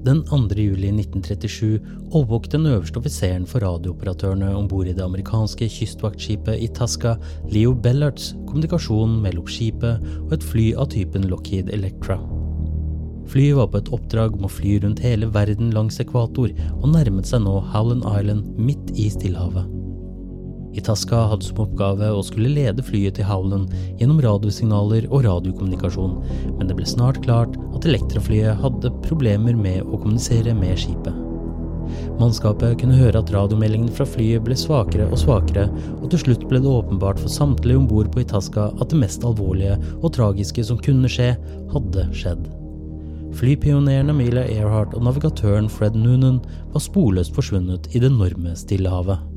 Den 2. juli 1937 overvåket den øverste offiseren for radiooperatørene om bord i det amerikanske kystvaktskipet Itasca, Leo Bellards, kommunikasjon mellom skipet og et fly av typen Lockheed Electra. Flyet var på et oppdrag om å fly rundt hele verden langs ekvator, og nærmet seg nå Howland Island midt i Stillehavet. Itasca hadde som oppgave å skulle lede flyet til Howland gjennom radiosignaler og radiokommunikasjon, men det ble snart klart at Elektraflyet hadde problemer med å kommunisere med skipet. Mannskapet kunne høre at radiomeldingen fra flyet ble svakere og svakere, og til slutt ble det åpenbart for samtlige om bord på Itasca at det mest alvorlige og tragiske som kunne skje, hadde skjedd. Flypioneren Amelia Earhart og navigatøren Fred Noonan var sporløst forsvunnet i det enorme Stillehavet.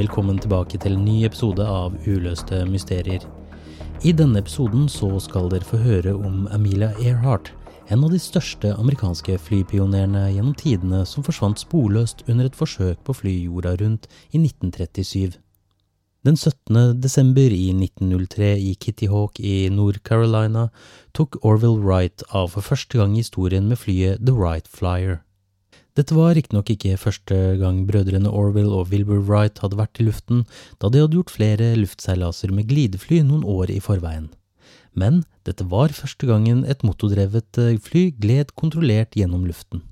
Velkommen tilbake til en ny episode av Uløste mysterier. I denne episoden så skal dere få høre om Amelia Earhart, en av de største amerikanske flypionerene gjennom tidene som forsvant sporløst under et forsøk på å fly jorda rundt i 1937. Den 17. desember i 1903 i Kitty Hawk i Nord-Carolina tok Orville Wright av for første gang i historien med flyet The Wright Flyer. Dette var riktignok ikke første gang brødrene Orwell og Wilbur Wright hadde vært i luften, da de hadde gjort flere luftseilaser med glidefly noen år i forveien. Men dette var første gangen et motordrevet fly gled kontrollert gjennom luften.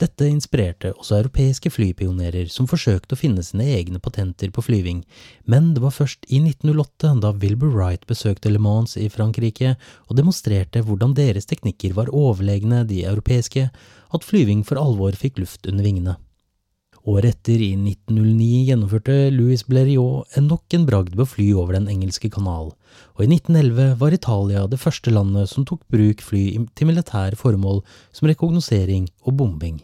Dette inspirerte også europeiske flypionerer som forsøkte å finne sine egne patenter på flyving, men det var først i 1908, da Wilbur Wright besøkte Le Mans i Frankrike og demonstrerte hvordan deres teknikker var overlegne de europeiske, at flyving for alvor fikk luft under vingene. Året etter, i 1909, gjennomførte Louis Blériot en nok en bragd ved å fly over Den engelske kanal, og i 1911 var Italia det første landet som tok bruk fly til militære formål som rekognosering og bombing.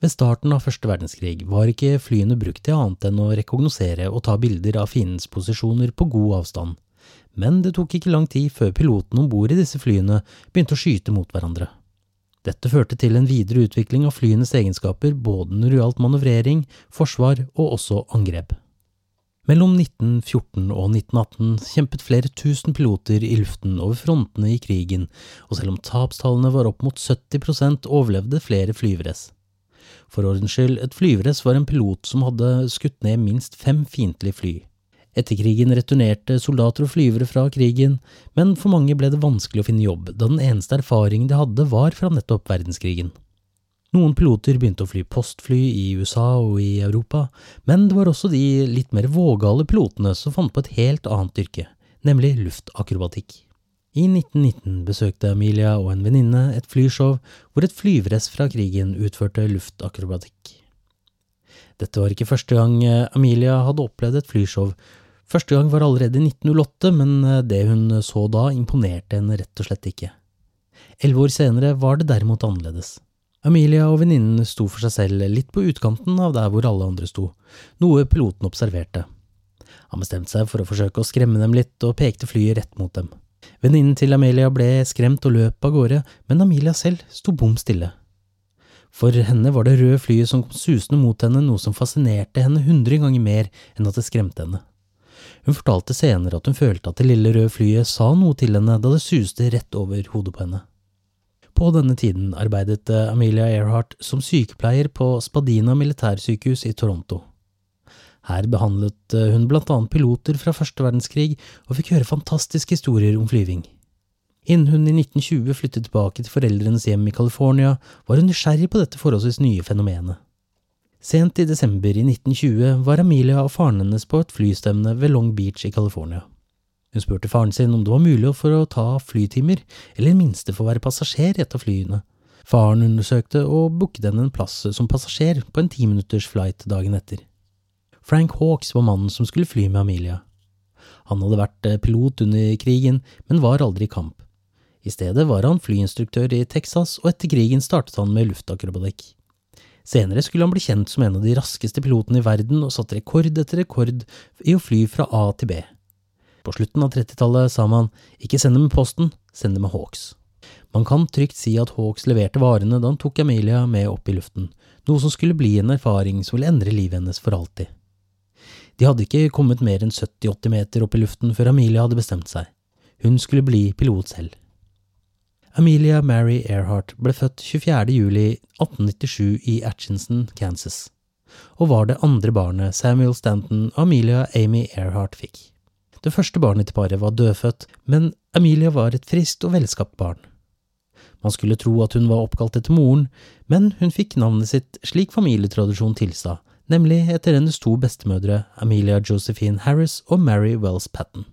Ved starten av første verdenskrig var ikke flyene brukt til annet enn å rekognosere og ta bilder av fiendens posisjoner på god avstand, men det tok ikke lang tid før pilotene om bord i disse flyene begynte å skyte mot hverandre. Dette førte til en videre utvikling av flyenes egenskaper både når det gjaldt manøvrering, forsvar og også angrep. Mellom 1914 og 1918 kjempet flere tusen piloter i luften over frontene i krigen, og selv om tapstallene var opp mot 70% overlevde flere flyvere. For ordens skyld, et flyveress var en pilot som hadde skutt ned minst fem fiendtlige fly. Etter krigen returnerte soldater og flyvere fra krigen, men for mange ble det vanskelig å finne jobb, da den eneste erfaringen de hadde var fra nettopp verdenskrigen. Noen piloter begynte å fly postfly i USA og i Europa, men det var også de litt mer vågale pilotene som fant på et helt annet yrke, nemlig luftakrobatikk. I 1919 besøkte Amelia og en venninne et flyshow hvor et flyvress fra krigen utførte luftakrobatikk. Dette var ikke første gang eh, Amelia hadde opplevd et flyshow. Første gang var allerede i 1908, men eh, det hun så da imponerte henne rett og slett ikke. Elleve år senere var det derimot annerledes. Amelia og venninnen sto for seg selv litt på utkanten av der hvor alle andre sto, noe piloten observerte. Han bestemte seg for å forsøke å skremme dem litt, og pekte flyet rett mot dem. Venninnen til Amelia ble skremt og løp av gårde, men Amelia selv sto bom stille. For henne var det røde flyet som kom susende mot henne noe som fascinerte henne hundre ganger mer enn at det skremte henne. Hun fortalte senere at hun følte at det lille røde flyet sa noe til henne da det suste rett over hodet på henne. På denne tiden arbeidet eh, Amelia Earhart som sykepleier på Spadina militærsykehus i Toronto. Her behandlet eh, hun blant annet piloter fra første verdenskrig og fikk høre fantastiske historier om flyving. Innen hun i 1920 flyttet tilbake til foreldrenes hjem i California, var hun nysgjerrig på dette forholdsvis nye fenomenet. Sent i desember i 1920 var Amelia og faren hennes på et flystevne ved Long Beach i California. Hun spurte faren sin om det var mulig for å ta flytimer, eller i minste få være passasjer i et av flyene. Faren undersøkte og booket henne en plass som passasjer på en timinutters flight dagen etter. Frank Hawks var mannen som skulle fly med Amelia. Han hadde vært eh, pilot under krigen, men var aldri i kamp. I stedet var han flyinstruktør i Texas, og etter krigen startet han med luftakrobatikk. Senere skulle han bli kjent som en av de raskeste pilotene i verden og satte rekord etter rekord i å fly fra A til B. På slutten av 30-tallet sa man ikke send det med posten, send det med Hawks. Man kan trygt si at Hawks leverte varene da han tok Amelia med opp i luften, noe som skulle bli en erfaring som ville endre livet hennes for alltid. De hadde ikke kommet mer enn 70–80 meter opp i luften før Amelia hadde bestemt seg. Hun skulle bli pilot selv. Amelia Mary Earhart ble født 24. juli 1897 i Atchinson, Kansas, og var det andre barnet Samuel Stanton og Amelia Amy Earhart fikk. Det første barnet til paret var dødfødt, men Amelia var et friskt og velskapt barn. Man skulle tro at hun var oppkalt etter moren, men hun fikk navnet sitt slik familietradisjon tilsa, nemlig etter hennes to bestemødre, Amelia Josephine Harris og Mary Wells Patten.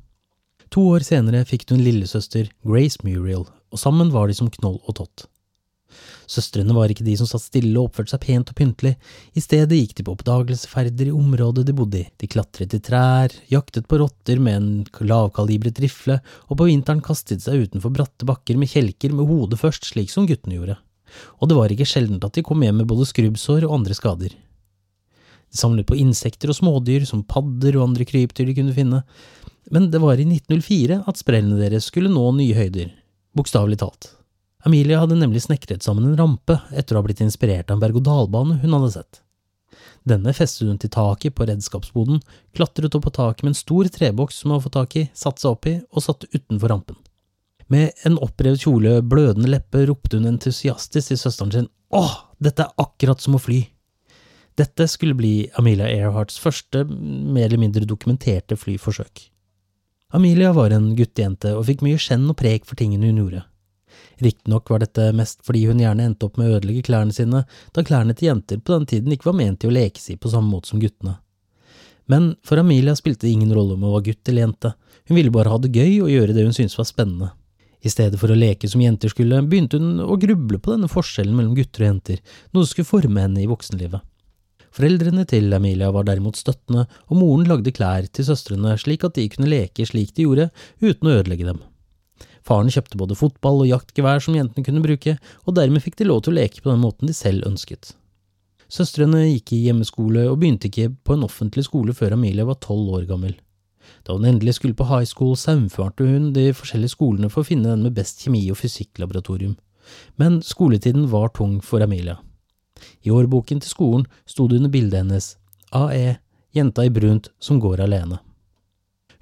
To år senere fikk hun lillesøster Grace Muriel, og sammen var de som Knoll og Tott. Søstrene var ikke de som satt stille og oppførte seg pent og pyntelig, i stedet gikk de på oppdagelsesferder i området de bodde i, de klatret i trær, jaktet på rotter med en lavkalibret rifle, og på vinteren kastet seg utenfor bratte bakker med kjelker med hodet først, slik som guttene gjorde. Og det var ikke sjeldent at de kom hjem med både skrubbsår og andre skader. De samlet på insekter og smådyr som padder og andre krypdyr de kunne finne, men det var i 1904 at sprellene deres skulle nå nye høyder, bokstavelig talt. Amelia hadde nemlig snekret sammen en rampe etter å ha blitt inspirert av en berg-og-dal-bane hun hadde sett. Denne festet hun til taket på redskapsboden, klatret opp på taket med en stor treboks som hun hadde fått tak i, satte seg oppi og satt utenfor rampen. Med en opprevet kjole, blødende leppe, ropte hun entusiastisk til søsteren sin åh, dette er akkurat som å fly. Dette skulle bli Amelia Earharts første mer eller mindre dokumenterte flyforsøk. Amelia var en guttejente og fikk mye skjenn og prek for tingene hun gjorde. Riktignok var dette mest fordi hun gjerne endte opp med å ødelegge klærne sine, da klærne til jenter på den tiden ikke var ment til å lekes i på samme måte som guttene. Men for Amelia spilte det ingen rolle om hun var gutt eller jente, hun ville bare ha det gøy og gjøre det hun syntes var spennende. I stedet for å leke som jenter skulle, begynte hun å gruble på denne forskjellen mellom gutter og jenter, noe som skulle forme henne i voksenlivet. Foreldrene til Amelia var derimot støttende, og moren lagde klær til søstrene slik at de kunne leke slik de gjorde, uten å ødelegge dem. Faren kjøpte både fotball og jaktgevær som jentene kunne bruke, og dermed fikk de lov til å leke på den måten de selv ønsket. Søstrene gikk i hjemmeskole og begynte ikke på en offentlig skole før Amelia var tolv år gammel. Da hun endelig skulle på high school, saumfarte hun de forskjellige skolene for å finne den med best kjemi- og fysikklaboratorium. Men skoletiden var tung for Amelia. I årboken til skolen sto det under bildet hennes AE, jenta i brunt som går alene.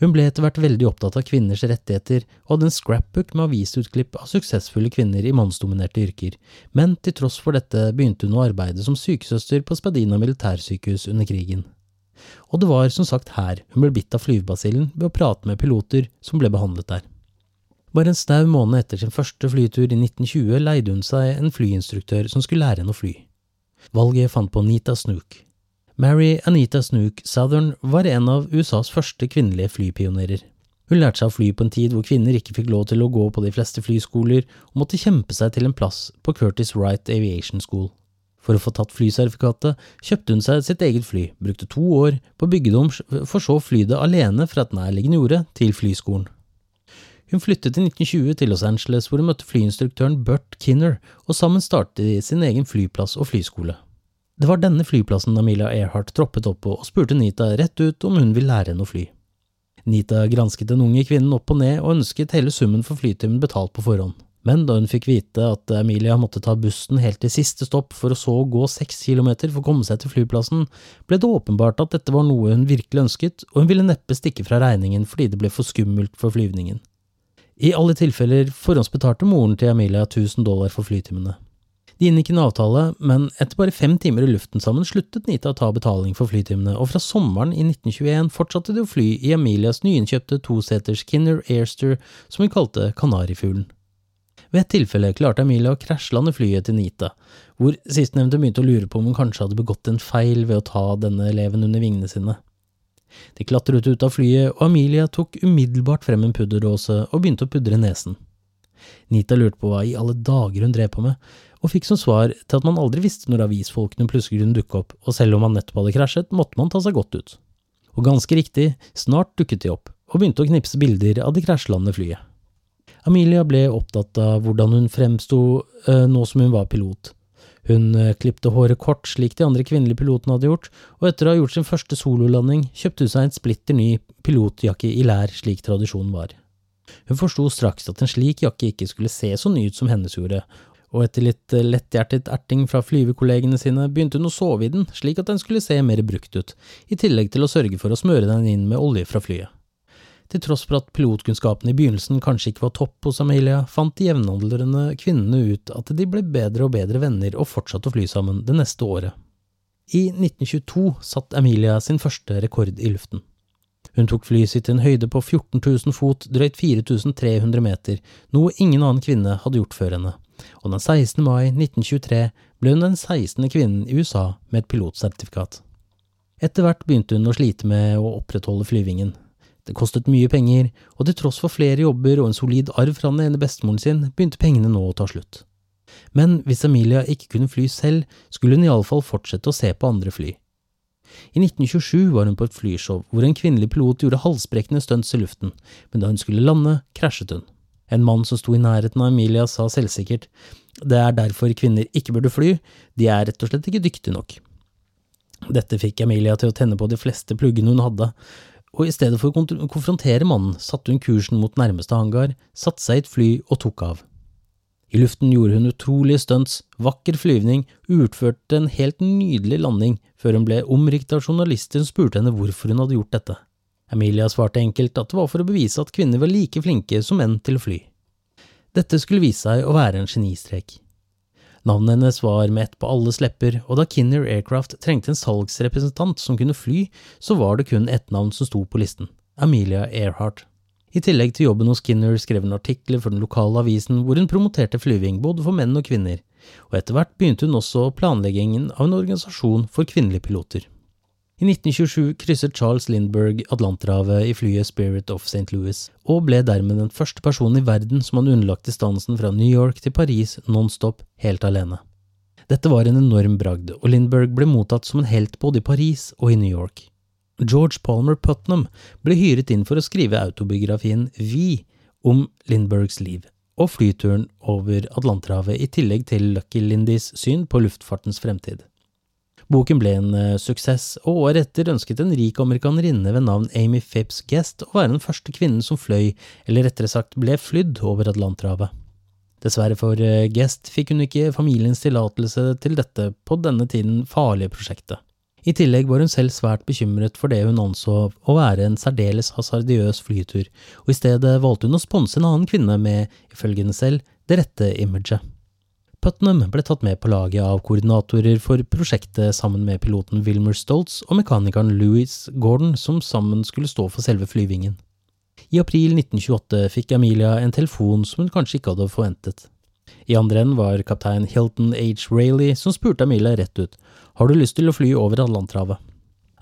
Hun ble etter hvert veldig opptatt av kvinners rettigheter og hadde en scrapbook med avisutklipp av suksessfulle kvinner i mannsdominerte yrker, men til tross for dette begynte hun å arbeide som sykesøster på Spadina militærsykehus under krigen. Og det var som sagt her hun ble bitt av flyvebasillen ved å prate med piloter som ble behandlet der. Bare en snau måned etter sin første flytur i 1920 leide hun seg en flyinstruktør som skulle lære henne å fly. Valget fant på Anita Snook. Mary Anita Snook Southern var en av USAs første kvinnelige flypionerer. Hun lærte seg å fly på en tid hvor kvinner ikke fikk lov til å gå på de fleste flyskoler, og måtte kjempe seg til en plass på Curtis Wright Aviation School. For å få tatt flysertifikatet kjøpte hun seg sitt eget fly, brukte to år på å bygge det om, for så å fly det alene fra et nærliggende jorde til flyskolen. Hun flyttet i 1920 til Los Angeles, hvor hun møtte flyinstruktøren Burt Kinner, og sammen startet de sin egen flyplass og flyskole. Det var denne flyplassen Amelia Earhart troppet opp på og spurte Nita rett ut om hun ville lære henne å fly. Nita gransket den unge kvinnen opp og ned og ønsket hele summen for flytimen betalt på forhånd. Men da hun fikk vite at Amelia måtte ta bussen helt til siste stopp for å så gå seks kilometer for å komme seg til flyplassen, ble det åpenbart at dette var noe hun virkelig ønsket, og hun ville neppe stikke fra regningen fordi det ble for skummelt for flyvningen. I alle tilfeller forhåndsbetalte moren til Amelia 1000 dollar for flytimene. De inngikk en avtale, men etter bare fem timer i luften sammen sluttet Nita å ta betaling for flytimene, og fra sommeren i 1921 fortsatte de å fly i Amelias nyinnkjøpte toseters Kinner Airster, som hun kalte Kanarifuglen. Ved et tilfelle klarte Amelia å krasjlande flyet til Nita, hvor sistnevnte begynte å lure på om hun kanskje hadde begått en feil ved å ta denne eleven under vingene sine. De klatret ut av flyet, og Amelia tok umiddelbart frem en pudderdåse og begynte å pudre nesen. Nita lurte på hva i alle dager hun drev på med, og fikk som svar til at man aldri visste når avisfolkene plutselig kunne dukke opp, og selv om man nettopp hadde krasjet, måtte man ta seg godt ut. Og ganske riktig, snart dukket de opp, og begynte å knipse bilder av det krasjlandede flyet. Amelia ble opptatt av hvordan hun fremsto uh, nå som hun var pilot. Hun uh, klipte håret kort slik de andre kvinnelige pilotene hadde gjort, og etter å ha gjort sin første sololanding kjøpte hun seg en splitter ny pilotjakke i lær slik tradisjonen var. Hun forsto straks at en slik jakke ikke skulle se så ny ut som hennes gjorde, og etter litt uh, letthjertet erting fra flyvekollegene sine begynte hun å sove i den slik at den skulle se mer brukt ut, i tillegg til å sørge for å smøre den inn med olje fra flyet. Til tross for at pilotkunnskapene i begynnelsen kanskje ikke var topp hos Amelia, fant de jevnaldrende kvinnene ut at de ble bedre og bedre venner og fortsatte å fly sammen det neste året. I 1922 satt Amelia sin første rekord i luften. Hun tok flyet sitt til en høyde på 14 000 fot, drøyt 4300 meter, noe ingen annen kvinne hadde gjort før henne, og den 16. mai 1923 ble hun den 16. kvinnen i USA med et pilotsertifikat. Etter hvert begynte hun å slite med å opprettholde flyvingen, det kostet mye penger, og til tross for flere jobber og en solid arv fra den ene bestemoren sin, begynte pengene nå å ta slutt. Men hvis Emilia ikke kunne fly selv, skulle hun iallfall fortsette å se på andre fly. I 1927 var hun på et flyshow hvor en kvinnelig pilot gjorde halsbrekkende stunts i luften, men da hun skulle lande, krasjet hun. En mann som sto i nærheten av Emilia sa selvsikkert, det er derfor kvinner ikke burde fly, de er rett og slett ikke dyktige nok. Dette fikk Emilia til å tenne på de fleste pluggene hun hadde, og i stedet for å konfrontere mannen satte hun kursen mot nærmeste hangar, satte seg i et fly og tok av. I luften gjorde hun utrolige stunts, vakker flyvning, utførte en helt nydelig landing, før hun ble omrikt av journalister som spurte henne hvorfor hun hadde gjort dette. Emilia svarte enkelt at det var for å bevise at kvinner var like flinke som menn til å fly. Dette skulle vise seg å være en genistrek. Navnet hennes var med ett på alles lepper, og da Kinner Aircraft trengte en salgsrepresentant som kunne fly, så var det kun ett navn som sto på listen – Amelia Earhart. I tillegg til jobben hos Kinner skrev hun artikler for den lokale avisen hvor hun promoterte flyving både for menn og kvinner, og etter hvert begynte hun også planleggingen av en organisasjon for kvinnelige piloter. I 1927 krysset Charles Lindberg Atlanterhavet i flyet Spirit of St. Louis, og ble dermed den første personen i verden som hadde underlagt distansen fra New York til Paris nonstop helt alene. Dette var en enorm bragd, og Lindberg ble mottatt som en helt både i Paris og i New York. George Palmer Putnam ble hyret inn for å skrive autobiografien Vi om Lindbergs liv, og flyturen over Atlanterhavet i tillegg til Lucky Lindys syn på luftfartens fremtid. Boken ble en uh, suksess, og året etter ønsket en rik amerikanerinne ved navn Amy Phipps Guest å være den første kvinnen som fløy, eller rettere sagt ble flydd over Atlanterhavet. Dessverre for uh, Guest fikk hun ikke familiens tillatelse til dette på denne tiden farlige prosjektet. I tillegg var hun selv svært bekymret for det hun anså å være en særdeles hasardiøs flytur, og i stedet valgte hun å sponse en annen kvinne med, ifølge henne selv, det rette imaget. Putnam ble tatt med på laget av koordinatorer for prosjektet sammen med piloten Wilmer Stoltz og mekanikeren Louis Gordon, som sammen skulle stå for selve flyvingen. I april 1928 fikk Amelia en telefon som hun kanskje ikke hadde forventet. I andre enden var kaptein Hilton H. Rayleigh som spurte Amelia rett ut, har du lyst til å fly over Atlanterhavet?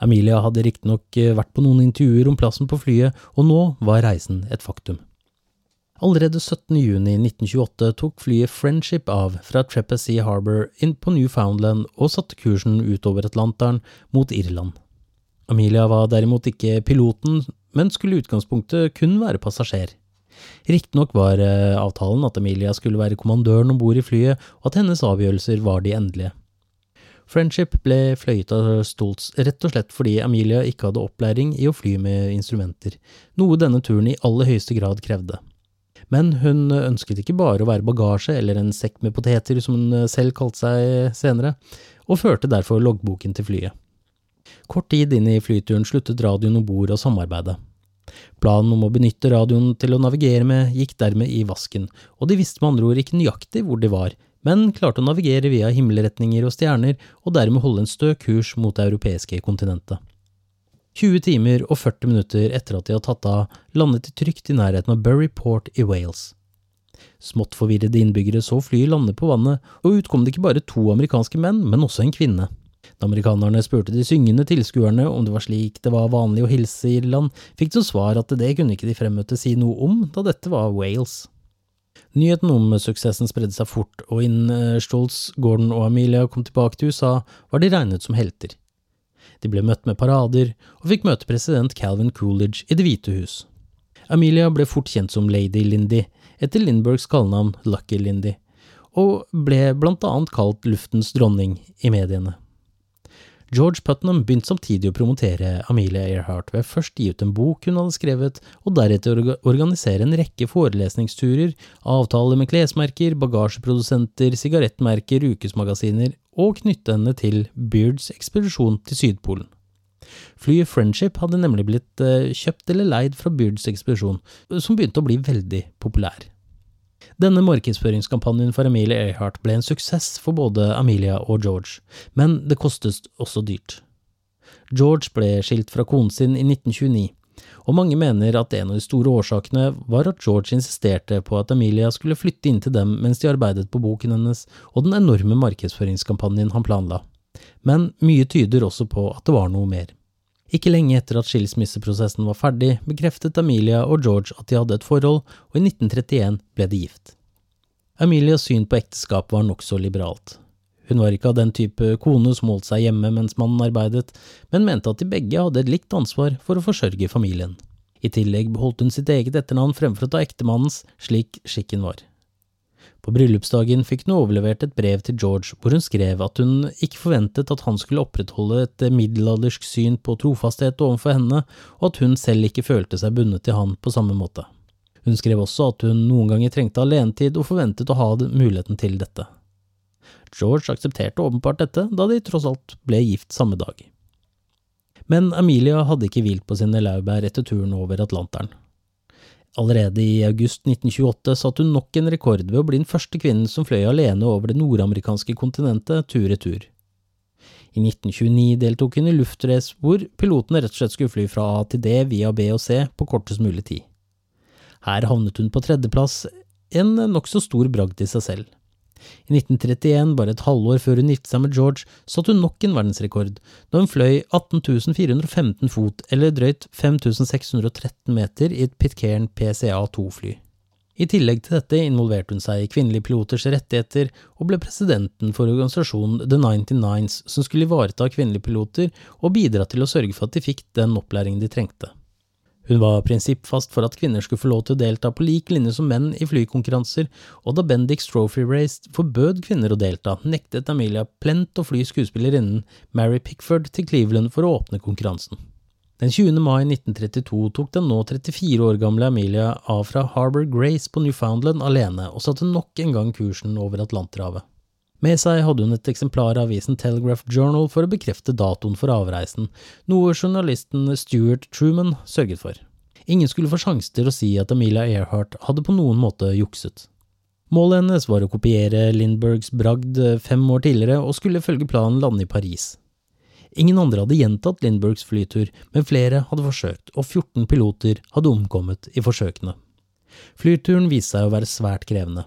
Amelia hadde riktignok vært på noen intervjuer om plassen på flyet, og nå var reisen et faktum. Allerede 17.6.1928 tok flyet Friendship av fra Trepassey Harbour inn på Newfoundland og satte kursen utover Atlanteren mot Irland. Amelia var derimot ikke piloten, men skulle i utgangspunktet kun være passasjer. Riktignok var eh, avtalen at Amelia skulle være kommandøren om bord i flyet, og at hennes avgjørelser var de endelige. Friendship ble fløyet av Stoltz rett og slett fordi Amelia ikke hadde opplæring i å fly med instrumenter, noe denne turen i aller høyeste grad krevde. Men hun ønsket ikke bare å være bagasje eller en sekk med poteter, som hun selv kalte seg senere, og førte derfor loggboken til flyet. Kort tid inn i flyturen sluttet radioen om bord å samarbeide. Planen om å benytte radioen til å navigere med gikk dermed i vasken, og de visste med andre ord ikke nøyaktig hvor de var, men klarte å navigere via himmelretninger og stjerner, og dermed holde en stø kurs mot det europeiske kontinentet. 20 timer og 40 minutter etter at de hadde tatt av, landet de trygt i nærheten av Bury Port i Wales. Smått forvirrede innbyggere så flyet lande på vannet, og ut kom det ikke bare to amerikanske menn, men også en kvinne. Da amerikanerne spurte de syngende tilskuerne om det var slik det var vanlig å hilse i Irland, fikk de svar at det kunne ikke de fremmøtte si noe om, da dette var Wales. Nyheten om suksessen spredde seg fort, og innen Stoltz, Gordon og Amelia kom tilbake til USA, var de regnet som helter. De ble møtt med parader, og fikk møte president Calvin Coolidge i Det hvite hus. Amelia ble fort kjent som Lady Lindy, etter Lindbergs kallenavn Lucky Lindy, og ble blant annet kalt luftens dronning i mediene. George Putnam begynte samtidig å promotere Amelia Earhart ved først gi ut en bok hun hadde skrevet, og deretter organisere en rekke forelesningsturer, avtaler med klesmerker, bagasjeprodusenter, sigarettmerker, ukesmagasiner, og knytte henne til Beards ekspedisjon til Sydpolen. Flyet Friendship hadde nemlig blitt eh, kjøpt eller leid fra Beards ekspedisjon, som begynte å bli veldig populær. Denne markedsføringskampanjen for Amelia Earhart ble en suksess for både Amelia og George, men det kostet også dyrt. George ble skilt fra konen sin i 1929, og mange mener at en av de store årsakene var at George insisterte på at Amelia skulle flytte inn til dem mens de arbeidet på boken hennes og den enorme markedsføringskampanjen han planla. Men mye tyder også på at det var noe mer. Ikke lenge etter at skilsmisseprosessen var ferdig, bekreftet Amelia og George at de hadde et forhold, og i 1931 ble de gift. Amelias syn på ekteskap var nokså liberalt. Hun var ikke av den type kone som holdt seg hjemme mens mannen arbeidet, men mente at de begge hadde et likt ansvar for å forsørge familien. I tillegg beholdt hun sitt eget etternavn fremfor å ta ektemannens, slik skikken var. På bryllupsdagen fikk hun overlevert et brev til George hvor hun skrev at hun ikke forventet at han skulle opprettholde et middelaldersk syn på trofasthet overfor henne, og at hun selv ikke følte seg bundet til han på samme måte. Hun skrev også at hun noen ganger trengte alenetid og forventet å ha muligheten til dette. George aksepterte åpenbart dette, da de tross alt ble gift samme dag. Men Amelia hadde ikke hvilt på sine laurbær etter turen over Atlanteren. Allerede i august 1928 satte hun nok en rekord ved å bli den første kvinnen som fløy alene over det nordamerikanske kontinentet tur-retur. I 1929 deltok hun i luftrace hvor pilotene rett og slett skulle fly fra A til D via B og C på kortest mulig tid. Her havnet hun på tredjeplass, en nokså stor bragd i seg selv. I 1931, bare et halvår før hun giftet seg med George, satte hun nok en verdensrekord, da hun fløy 18.415 fot, eller drøyt 5613 meter, i et Pitcairn PCA-2-fly. I tillegg til dette involverte hun seg i kvinnelige piloters rettigheter, og ble presidenten for organisasjonen The 99s, som skulle ivareta kvinnelige piloter og bidra til å sørge for at de fikk den opplæringen de trengte. Hun var prinsippfast for at kvinner skulle få lov til å delta på lik linje som menn i flykonkurranser, og da Bendix Trophy Race forbød kvinner å delta, nektet Amelia plent å fly skuespillerinnen Mary Pickford til Cleveland for å åpne konkurransen. Den 20. mai 1932 tok den nå 34 år gamle Amelia av fra Harbour Grace på Newfoundland alene, og satte nok en gang kursen over Atlanterhavet. Med seg hadde hun et eksemplar av avisen Telegraph Journal for å bekrefte datoen for avreisen, noe journalisten Stuart Truman sørget for. Ingen skulle få sjanse til å si at Amelia Earhart hadde på noen måte jukset. Målet hennes var å kopiere Lindbergs bragd fem år tidligere, og skulle følge planen lande i Paris. Ingen andre hadde gjentatt Lindbergs flytur, men flere hadde forsøkt, og 14 piloter hadde omkommet i forsøkene. Flyturen viste seg å være svært krevende.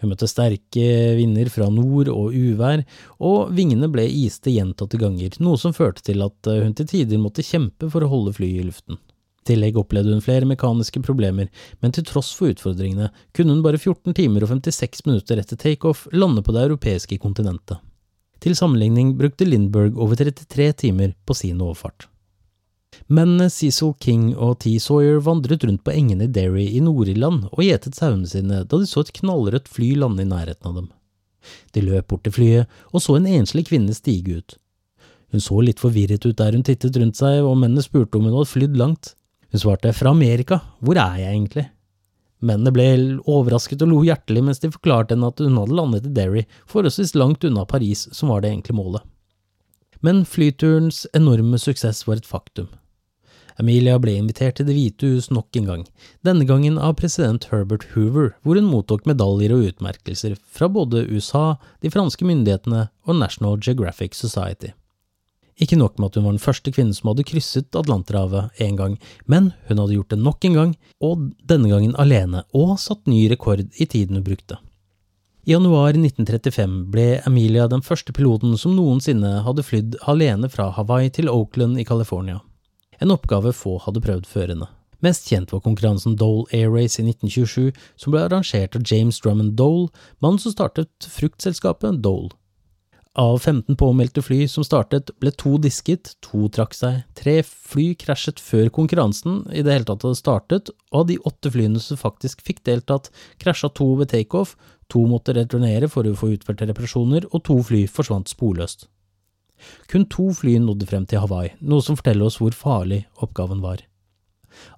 Hun møtte sterke vinder fra nord og uvær, og vingene ble iste gjentatte ganger, noe som førte til at eh, hun til tider måtte kjempe for å holde flyet i luften. I tillegg opplevde hun flere mekaniske problemer, men til tross for utfordringene kunne hun bare 14 timer og 56 minutter etter takeoff lande på det europeiske kontinentet. Til sammenligning brukte Lindberg over 33 timer på sin overfart. Mennene Cecil King og T. Sawyer vandret rundt på engene i Derry i Nord-Irland og gjetet sauene sine da de så et knallrødt fly lande i nærheten av dem. De løp bort til flyet og så en enslig kvinne stige ut. Hun så litt forvirret ut der hun tittet rundt seg, og mennene spurte om hun hadde flydd langt. Hun svarte fra Amerika, hvor er jeg egentlig? Mennene ble overrasket og lo hjertelig mens de forklarte henne at hun hadde landet i Derry, forholdsvis langt unna Paris, som var det enkle målet. Men flyturens enorme suksess var et faktum. Amelia ble invitert til Det hvite hus nok en gang, denne gangen av president Herbert Hoover, hvor hun mottok medaljer og utmerkelser fra både USA, de franske myndighetene og National Geographic Society. Ikke nok med at hun var den første kvinnen som hadde krysset Atlanterhavet en gang, men hun hadde gjort det nok en gang, og denne gangen alene, og satt ny rekord i tiden hun brukte. I januar 1935 ble Amelia den første piloten som noensinne hadde flydd alene fra Hawaii til Oakland i California, en oppgave få hadde prøvd før henne. Mest kjent var konkurransen Dole Air Race i 1927, som ble arrangert av James Drummond Dole, mannen som startet fruktselskapet Dole. Av 15 påmeldte fly som startet, ble to disket, to trakk seg, tre fly krasjet før konkurransen i det hele tatt hadde startet, og av de åtte flyene som faktisk fikk deltatt, krasja to ved takeoff, to måtte returnere for å få utført reparasjoner, og to fly forsvant sporløst. Kun to fly nådde frem til Hawaii, noe som forteller oss hvor farlig oppgaven var.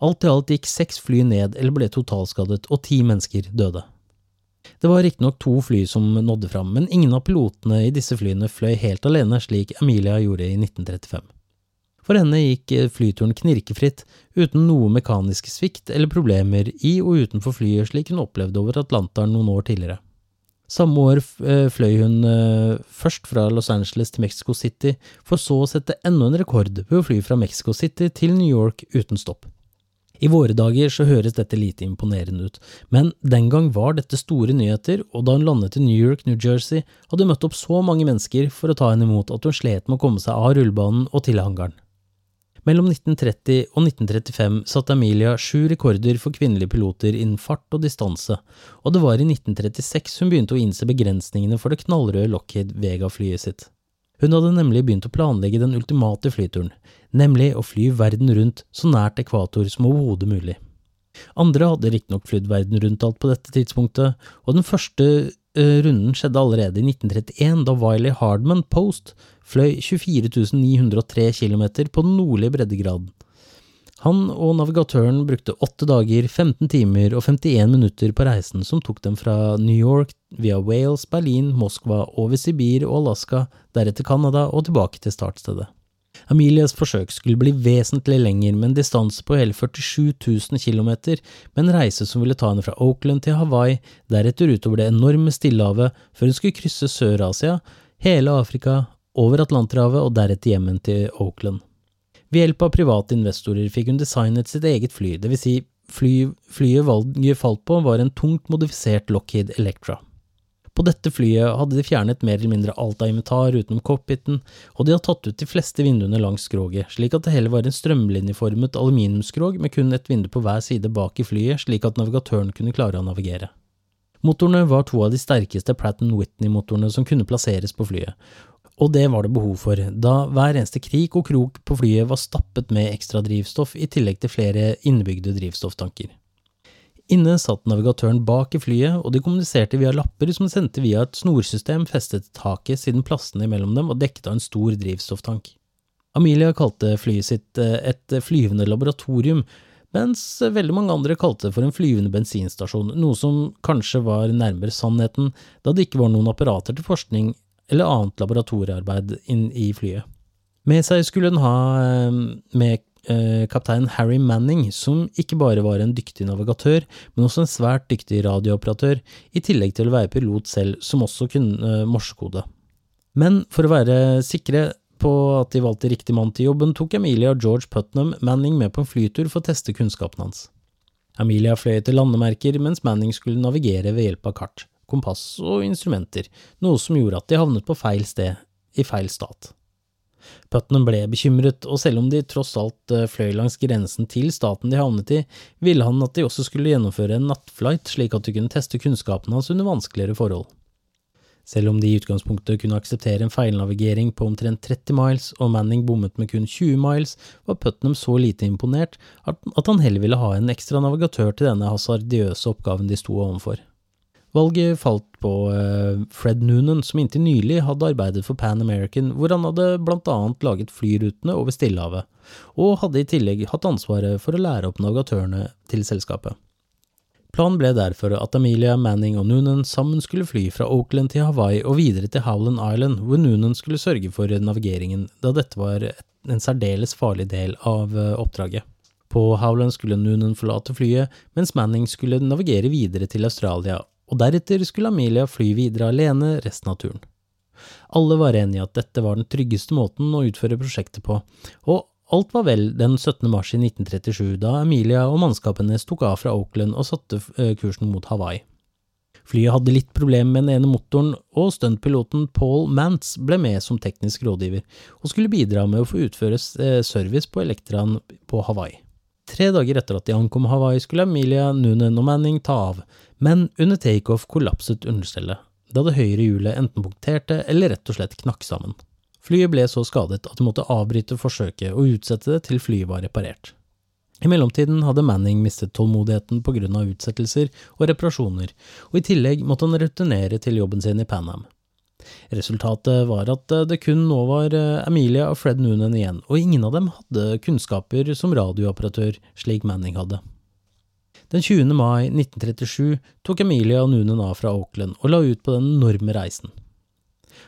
Alt i alt gikk seks fly ned eller ble totalskadet, og ti mennesker døde. Det var riktignok to fly som nådde fram, men ingen av pilotene i disse flyene fløy helt alene, slik Emilia gjorde i 1935. For henne gikk flyturen knirkefritt, uten noe mekanisk svikt eller problemer i og utenfor flyet slik hun opplevde over Atlanteren noen år tidligere. Samme år eh, fløy hun eh, først fra Los Angeles til Mexico City, for så å sette enda en rekord ved å fly fra Mexico City til New York uten stopp. I våre dager så høres dette lite imponerende ut, men den gang var dette store nyheter, og da hun landet i New York, New Jersey, hadde hun møtt opp så mange mennesker for å ta henne imot at hun slet med å komme seg av rullebanen og til hangaren. Mellom 1930 og 1935 satte Amelia sju rekorder for kvinnelige piloter innen fart og distanse, og det var i 1936 hun begynte å innse begrensningene for det knallrøde Lockheed Vega-flyet sitt. Hun hadde nemlig begynt å planlegge den ultimate flyturen, nemlig å fly verden rundt så nært ekvator som overhodet mulig. Andre hadde riktignok flydd verden rundt alt på dette tidspunktet, og den første uh, runden skjedde allerede i 1931, da Wiley Hardman Post fløy 24 903 km på den nordlige breddegraden. Han og navigatøren brukte åtte dager, 15 timer og 51 minutter på reisen som tok dem fra New York via Wales, Berlin, Moskva, over Sibir og Alaska, deretter Canada og tilbake til startstedet. Amelias forsøk skulle bli vesentlig lenger, med en distanse på hele 47 000 km, med en reise som ville ta henne fra Oakland til Hawaii, deretter utover det enorme Stillehavet, før hun skulle krysse Sør-Asia, hele Afrika, over Atlanterhavet og deretter hjemmen til Oakland. Ved hjelp av private investorer fikk hun designet sitt eget fly, vil si fly, flyet valget falt på var en tungt modifisert Lockheed Electra. På dette flyet hadde de fjernet mer eller mindre alt av inventar utenom cockpiten, og de hadde tatt ut de fleste vinduene langs skroget, slik at det heller var en strømlinjeformet aluminiumsskrog med kun et vindu på hver side bak i flyet, slik at navigatøren kunne klare å navigere. Motorene var to av de sterkeste Pratt Whitney-motorene som kunne plasseres på flyet, og det var det behov for, da hver eneste krik og krok på flyet var stappet med ekstra drivstoff i tillegg til flere innebygde drivstofftanker. Inne satt navigatøren bak i flyet, og de kommuniserte via lapper som sendte via et snorsystem festet taket siden plassene imellom dem var dekket av en stor drivstofftank. Amelia kalte flyet sitt eh, et flyvende laboratorium, mens veldig mange andre kalte det for en flyvende bensinstasjon, noe som kanskje var nærmere sannheten, da det ikke var noen apparater til forskning eller annet laboratoriearbeid inn i flyet. Med seg skulle hun ha eh, med eh, kaptein Harry Manning, som ikke bare var en dyktig navigatør, men også en svært dyktig radiooperatør, i tillegg til å være pilot selv, som også kunne eh, morsekode. Men for å være sikre på at de valgte riktig mann til jobben, tok Emilia og George Putnam Manning med på en flytur for å teste kunnskapen hans. Amelia fløy etter landemerker, mens Manning skulle navigere ved hjelp av kart kompass og instrumenter, noe som gjorde at de havnet på feil sted, i feil stat. Putnam ble bekymret, og selv om de tross alt eh, fløy langs grensen til staten de havnet i, ville han at de også skulle gjennomføre en nattflight slik at de kunne teste kunnskapen hans under vanskeligere forhold. Selv om de i utgangspunktet kunne akseptere en feilnavigering på omtrent 30 miles og Manning bommet med kun 20 miles, var Putnam så lite imponert at han heller ville ha en ekstra navigatør til denne hasardiøse oppgaven de sto overfor. Valget falt på uh, Fred Noonan, som inntil nylig hadde arbeidet for Pan American, hvor han hadde blant annet laget flyrutene over Stillehavet, og hadde i tillegg hatt ansvaret for å lære opp navigatørene til selskapet. Planen ble derfor at Amelia, Manning og Noonan sammen skulle fly fra Oakland til Hawaii og videre til Howland Island, hvor Noonan skulle sørge for navigeringen, da dette var en særdeles farlig del av uh, oppdraget. På Howland skulle Noonan forlate flyet, mens Manning skulle navigere videre til Australia og deretter skulle Amelia fly videre alene resten av turen. Alle var enige i at dette var den tryggeste måten å utføre prosjektet på, og alt var vel den 17. mars i 1937, da Amelia og mannskapet hennes tok av fra Oakland og satte eh, kursen mot Hawaii. Flyet hadde litt problemer med den ene motoren, og stuntpiloten Paul Mantz ble med som teknisk rådgiver, og skulle bidra med å få utføre eh, service på Elektraen på Hawaii. Tre dager etter at de ankom Hawaii, skulle Amelia, Noonan og Manning ta av, men under takeoff kollapset understellet, da det høyre hjulet enten punkterte eller rett og slett knakk sammen. Flyet ble så skadet at de måtte avbryte forsøket og utsette det til flyet var reparert. I mellomtiden hadde Manning mistet tålmodigheten av utsettelser og reparasjoner, og i tillegg måtte han returnere til jobben sin i Panam. Resultatet var at det kun nå var eh, Amelia og Fred Noonan igjen, og ingen av dem hadde kunnskaper som radiooperatør, slik Manning hadde. Den 20. mai 1937 tok Emilia Noonan av fra Auckland og la ut på den enorme reisen.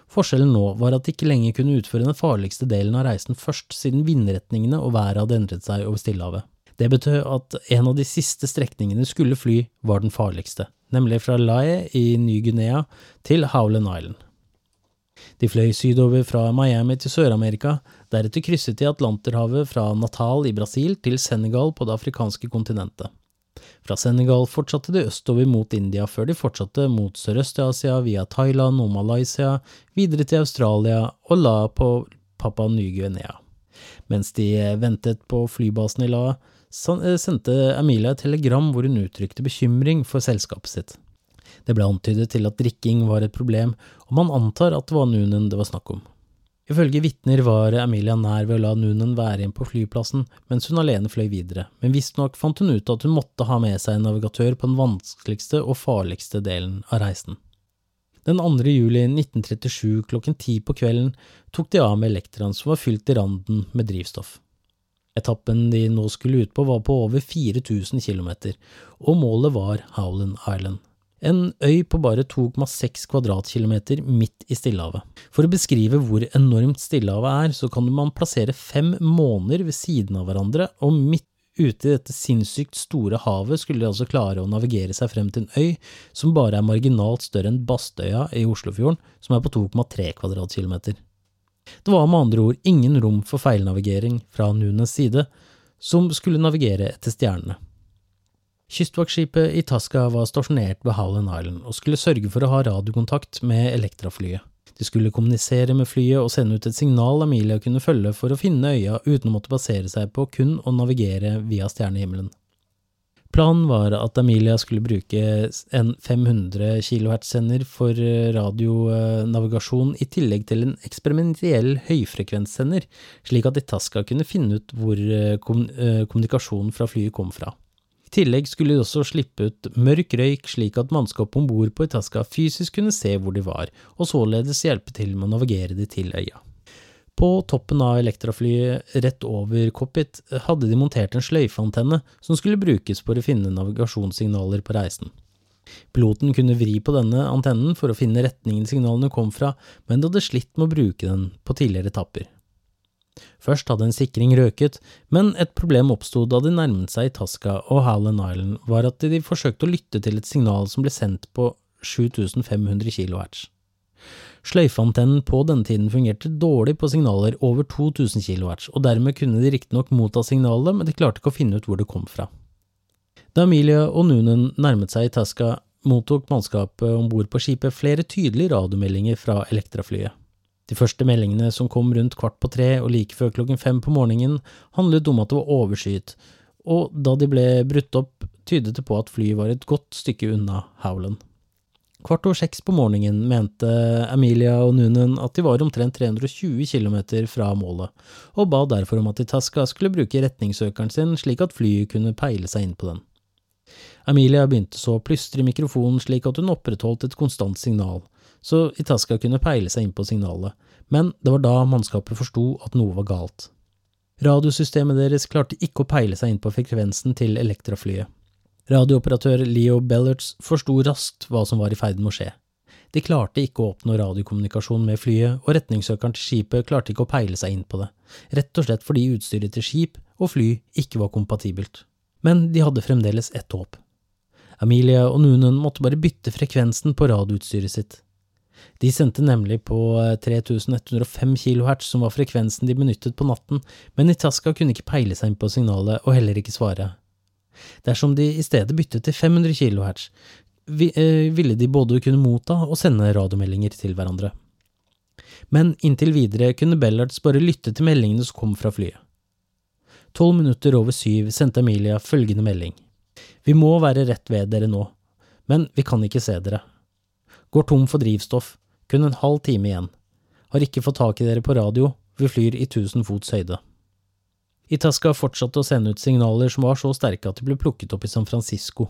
Forskjellen nå var at de ikke lenger kunne utføre den farligste delen av reisen først, siden vindretningene og været hadde endret seg over Stillehavet. Det betød at en av de siste strekningene skulle fly var den farligste, nemlig fra Lae i Ny-Guinea til Howland Island. De fløy sydover fra Miami til Sør-Amerika, deretter krysset de Atlanterhavet fra Natal i Brasil til Senegal på det afrikanske kontinentet. Fra Senegal fortsatte de østover mot India, før de fortsatte mot Sørøst-Asia via Thailand og Malaysia, videre til Australia og la på Papua Ny-Guinea. Mens de ventet på flybasen i La, eh, sendte Emilia et telegram hvor hun uttrykte bekymring for selskapet sitt. Det ble antydet til at drikking var et problem, og man antar at det var Noonan det var snakk om. Ifølge vitner var Amelia nær ved å la Noonan være igjen på flyplassen mens hun alene fløy videre, men visstnok fant hun ut at hun måtte ha med seg en navigatør på den vanskeligste og farligste delen av reisen. Den 2. juli 1937 klokken ti på kvelden tok de av med Elektraen som var fylt i randen med drivstoff. Etappen de nå skulle ut på var på over 4000 km, og målet var Howland Island en øy på bare 2,6 kvadratkilometer midt i Stillehavet. For å beskrive hvor enormt Stillehavet er, så kan man plassere fem måneder ved siden av hverandre, og midt ute i dette sinnssykt store havet skulle de altså klare å navigere seg frem til en øy som bare er marginalt større enn Bastøya i Oslofjorden, som er på 2,3 kvadratkilometer. Det var med andre ord ingen rom for feilnavigering fra Nunes side, som skulle navigere etter stjernene. Kystvaktskipet Itasca var stasjonert ved Howland Island og skulle sørge for å ha radiokontakt med Elektra-flyet. De skulle kommunisere med flyet og sende ut et signal Amelia kunne følge for å finne øya uten å måtte basere seg på kun å navigere via stjernehimmelen. Planen var at Amelia skulle bruke en 500 kHz-sender for radionavigasjon i tillegg til en eksperimentiell høyfrekvenssender, slik at Itasca kunne finne ut hvor eh, kommunikasjonen fra flyet kom fra tillegg skulle de også slippe ut mørk røyk slik at mannskapet om bord på Itasca fysisk kunne se hvor de var, og således hjelpe til med å navigere de til øya. På toppen av elektraflyet rett over cockpit hadde de montert en sløyfeantenne som skulle brukes for å finne navigasjonssignaler på reisen. Piloten kunne vri på denne antennen for å finne retningen signalene kom fra, men de hadde slitt med å bruke den på tidligere etapper. Først hadde en sikring røket, men et problem oppsto da de nærmet seg Itasca og Hallen Island, var at de forsøkte å lytte til et signal som ble sendt på 7500 kHz. Sløyfeantennen på denne tiden fungerte dårlig på signaler over 2000 kHz, og dermed kunne de riktignok motta signalet, men de klarte ikke å finne ut hvor det kom fra. Da Amelia og Noonan nærmet seg Itasca, mottok mannskapet om bord på skipet flere tydelige radiomeldinger fra Elektraflyet. De første meldingene som kom rundt kvart på tre og like før klokken fem på morgenen, handlet om at det var overskyet, og da de ble brutt opp, tydet det på at flyet var et godt stykke unna Howland. Kvart over seks på morgenen mente Amelia og Noonan at de var omtrent 320 km fra målet, og ba derfor om at Itasca skulle bruke retningssøkeren sin slik at flyet kunne peile seg inn på den. Amelia begynte så å plystre i mikrofonen slik at hun opprettholdt et konstant signal, så Itasca kunne peile seg inn på signalet, men det var da mannskapet forsto at noe var galt. Radiosystemet deres klarte ikke å peile seg inn på frekvensen til Elektraflyet. Radiooperatør Leo Bellerts forsto raskt hva som var i ferd med å skje. De klarte ikke å oppnå radiokommunikasjon med flyet, og retningssøkeren til skipet klarte ikke å peile seg inn på det, rett og slett fordi utstyret til skip og fly ikke var kompatibelt. Men de hadde fremdeles ett håp. Amelia og Noonan måtte bare bytte frekvensen på radioutstyret sitt. De sendte nemlig på 3105 kHz, som var frekvensen de benyttet på natten, men Itasca kunne ikke peile seg inn på signalet og heller ikke svare. Dersom de i stedet byttet til 500 kHz, eh, ville de både kunne motta og sende radiomeldinger til hverandre. Men inntil videre kunne Bellards bare lytte til meldingene som kom fra flyet. Tolv minutter over syv sendte Emilia følgende melding. Vi må være rett ved dere nå, men vi kan ikke se dere. Går tom for drivstoff, kun en halv time igjen. Har ikke fått tak i dere på radio, vi flyr i tusen fots høyde. Itasca fortsatte å sende ut signaler som var så sterke at de ble plukket opp i San Francisco.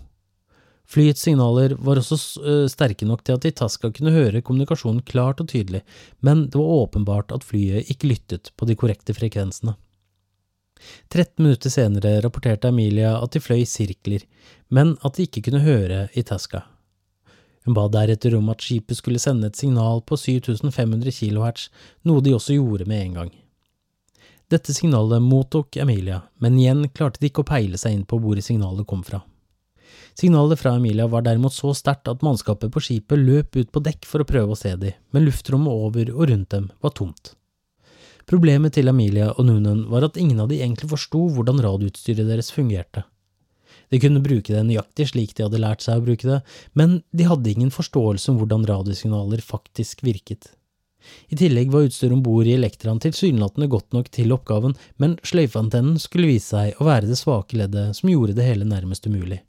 Flyets signaler var også eh, sterke nok til at Itasca kunne høre kommunikasjonen klart og tydelig, men det var åpenbart at flyet ikke lyttet på de korrekte frekvensene. 13 minutter senere rapporterte Emilia at de fløy i sirkler, men at de ikke kunne høre Itasca. Hun ba deretter om at skipet skulle sende et signal på 7500 kHz, noe de også gjorde med en gang. Dette signalet mottok Emilia, men igjen klarte de ikke å peile seg inn på hvor signalet kom fra. Signalet fra Emilia var derimot så sterkt at mannskapet på skipet løp ut på dekk for å prøve å se de, men luftrommet over og rundt dem var tomt. Problemet til Emilia og Noonan var at ingen av de egentlig forsto hvordan radioutstyret deres fungerte. De kunne bruke det nøyaktig slik de hadde lært seg å bruke det, men de hadde ingen forståelse om hvordan radiosignaler faktisk virket. I tillegg var utstyret om bord i Elektraen tilsynelatende godt nok til oppgaven, men sløyfeantennen skulle vise seg å være det svake leddet som gjorde det hele nærmest umulig.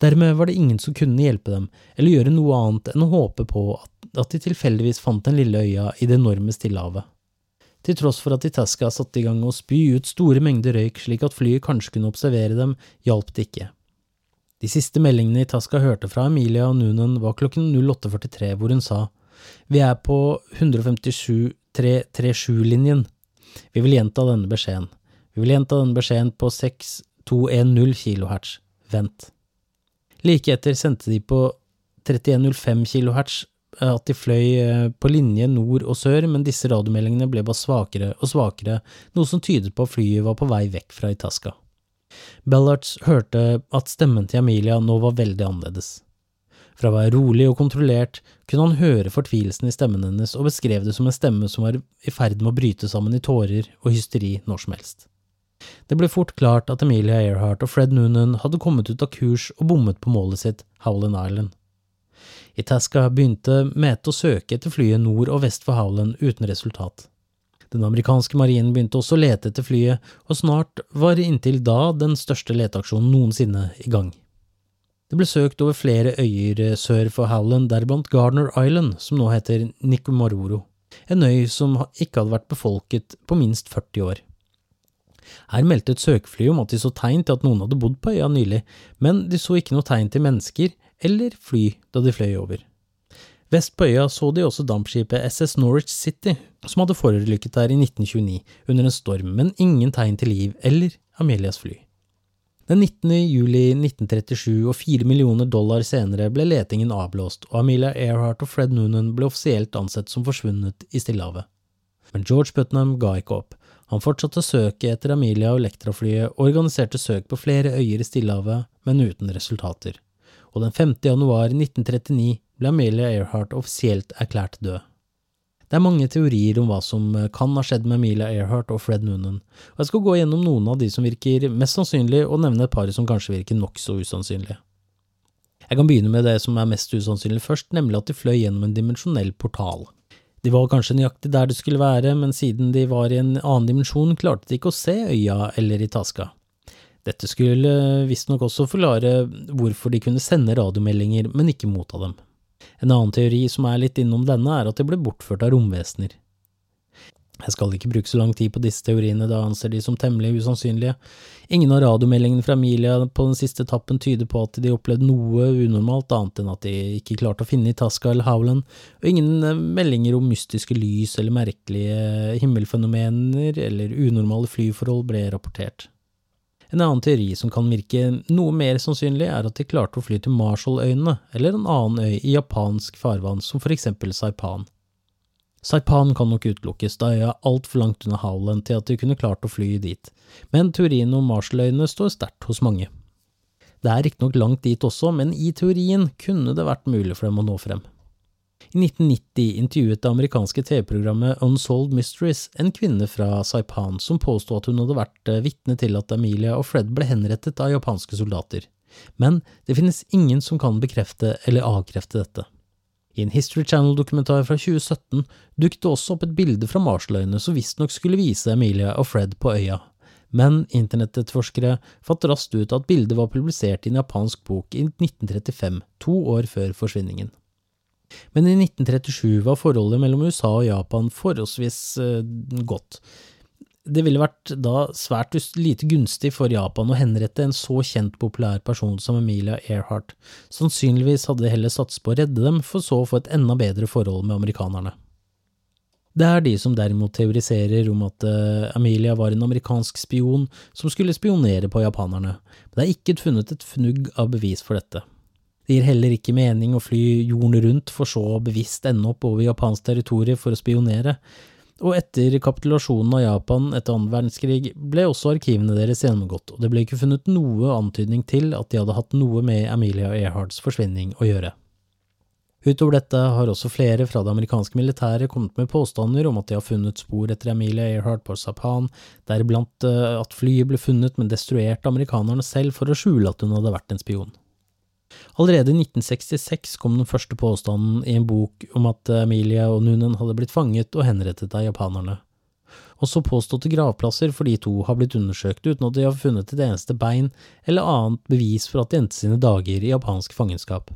Dermed var det ingen som kunne hjelpe dem, eller gjøre noe annet enn å håpe på at de tilfeldigvis fant den lille øya i det enorme Stillehavet. Til tross for at Itasca satte i gang å spy ut store mengder røyk slik at flyet kanskje kunne observere dem, hjalp det ikke. De siste meldingene Itasca hørte fra Emilia og Noonan var klokken 08.43, hvor hun sa vi er på 157-337-linjen. Vi vil gjenta denne beskjeden. Vi vil gjenta denne beskjeden på 6210 kHz. Vent. Like etter sendte de på 3105 kHz at de fløy eh, på linje nord og sør, men disse radiomeldingene ble bare svakere og svakere, noe som tydet på at flyet var på vei vekk fra Itasca. Bellarts hørte at stemmen til Amelia nå var veldig annerledes. Fra å være rolig og kontrollert kunne han høre fortvilelsen i stemmen hennes og beskrev det som en stemme som var i ferd med å bryte sammen i tårer og hysteri når som helst. Det ble fort klart at Emilia Earhart og Fred Noonan hadde kommet ut av kurs og bommet på målet sitt, Howland Island. Itasca begynte med å søke etter flyet nord og vest for Howland uten resultat. Den amerikanske marinen begynte også å lete etter flyet, og snart var inntil da den største leteaksjonen noensinne i gang. Det ble søkt over flere øyer eh, sør for Howland, deriblant Gardner Island, som nå heter Nicomaroro, en øy som ikke hadde vært befolket på minst 40 år. Her meldte et søkefly om at de så tegn til at noen hadde bodd på øya nylig, men de så ikke noe tegn til mennesker eller fly da de fløy over. Vest på øya så de også dampskipet SS Norwich City, som hadde forulykket der i 1929 under en storm, men ingen tegn til liv eller Amelias fly. Den 19. juli 1937 og fire millioner dollar senere ble letingen avblåst, og Amelia Earhart og Fred Noonan ble offisielt ansett som forsvunnet i Stillehavet. Men George Putnam ga ikke opp. Han fortsatte å søke etter Amelia og Elektraflyet og organiserte søk på flere øyer i Stillehavet, men uten resultater. Og den 5. januar 1939 ble Amelia Earhart offisielt erklært død. Det er mange teorier om hva som eh, kan ha skjedd med Amelia Earhart og Fred Noonan, og jeg skal gå gjennom noen av de som virker mest sannsynlig, og nevne et par som kanskje virker nokså usannsynlige. Jeg kan begynne med det som er mest usannsynlig først, nemlig at de fløy gjennom en dimensjonell portal. De var kanskje nøyaktig der de skulle være, men siden de var i en annen dimensjon, klarte de ikke å se øya eller i taska. Dette skulle visstnok også forklare hvorfor de kunne sende radiomeldinger, men ikke motta dem. En annen teori som er litt innom denne, er at de ble bortført av romvesener. Jeg skal ikke bruke så lang tid på disse teoriene, da anser de som temmelig usannsynlige. Ingen av radiomeldingene fra Emilia på den siste etappen tyder på at de opplevde noe unormalt annet enn at de ikke klarte å finne Itasca eller Howland, og ingen eh, meldinger om mystiske lys eller merkelige himmelfenomener eller unormale flyforhold ble rapportert. En annen teori som kan virke noe mer sannsynlig, er at de klarte å fly til Marshalløyene eller en annen øy i japansk farvann, som for eksempel Saipan. Saipan kan nok utelukkes, da øya er altfor langt unna Howland til at de kunne klart å fly dit, men teorien om Marshalløyene står sterkt hos mange. Det er riktignok langt dit også, men i teorien kunne det vært mulig for dem å nå frem. I 1990 intervjuet det amerikanske TV-programmet Unsolved Mysteries en kvinne fra Saipan som påsto at hun hadde vært eh, vitne til at Amelia og Fred ble henrettet av japanske soldater, men det finnes ingen som kan bekrefte eller avkrefte dette. I en History Channel-dokumentar fra 2017 dukket det også opp et bilde fra Marshalløyene som visstnok skulle vise Emilia og Fred på øya, men internettetterforskere fant raskt ut at bildet var publisert i en japansk bok i 1935, to år før forsvinningen. Men i 1937 var forholdet mellom USA og Japan forholdsvis eh, godt, det ville vært da svært lite gunstig for Japan å henrette en så kjent populær person som Emilia Earhart. Sannsynligvis hadde de heller satset på å redde dem, for så å få et enda bedre forhold med amerikanerne. Det er de som derimot teoriserer om at Amelia var en amerikansk spion som skulle spionere på japanerne, men det er ikke funnet et fnugg av bevis for dette. Det gir heller ikke mening å fly jorden rundt for så bevisst ende opp over japansk territorium for å spionere, og etter kapitulasjonen av Japan etter annen verdenskrig ble også arkivene deres gjennomgått, og det ble ikke funnet noe antydning til at de hadde hatt noe med Amelia Earhards forsvinning å gjøre. Utover dette har også flere fra det amerikanske militæret kommet med påstander om at de har funnet spor etter Amelia Earhart på Japan, deriblant eh, at flyet ble funnet, men destruert amerikanerne selv for å skjule at hun hadde vært en spion. Allerede i 1966 kom den første påstanden i en bok om at Emilia og Nunen hadde blitt fanget og henrettet av japanerne. Også påståtte gravplasser for de to har blitt undersøkt uten at de har funnet et eneste bein eller annet bevis for at de endte sine dager i japansk fangenskap.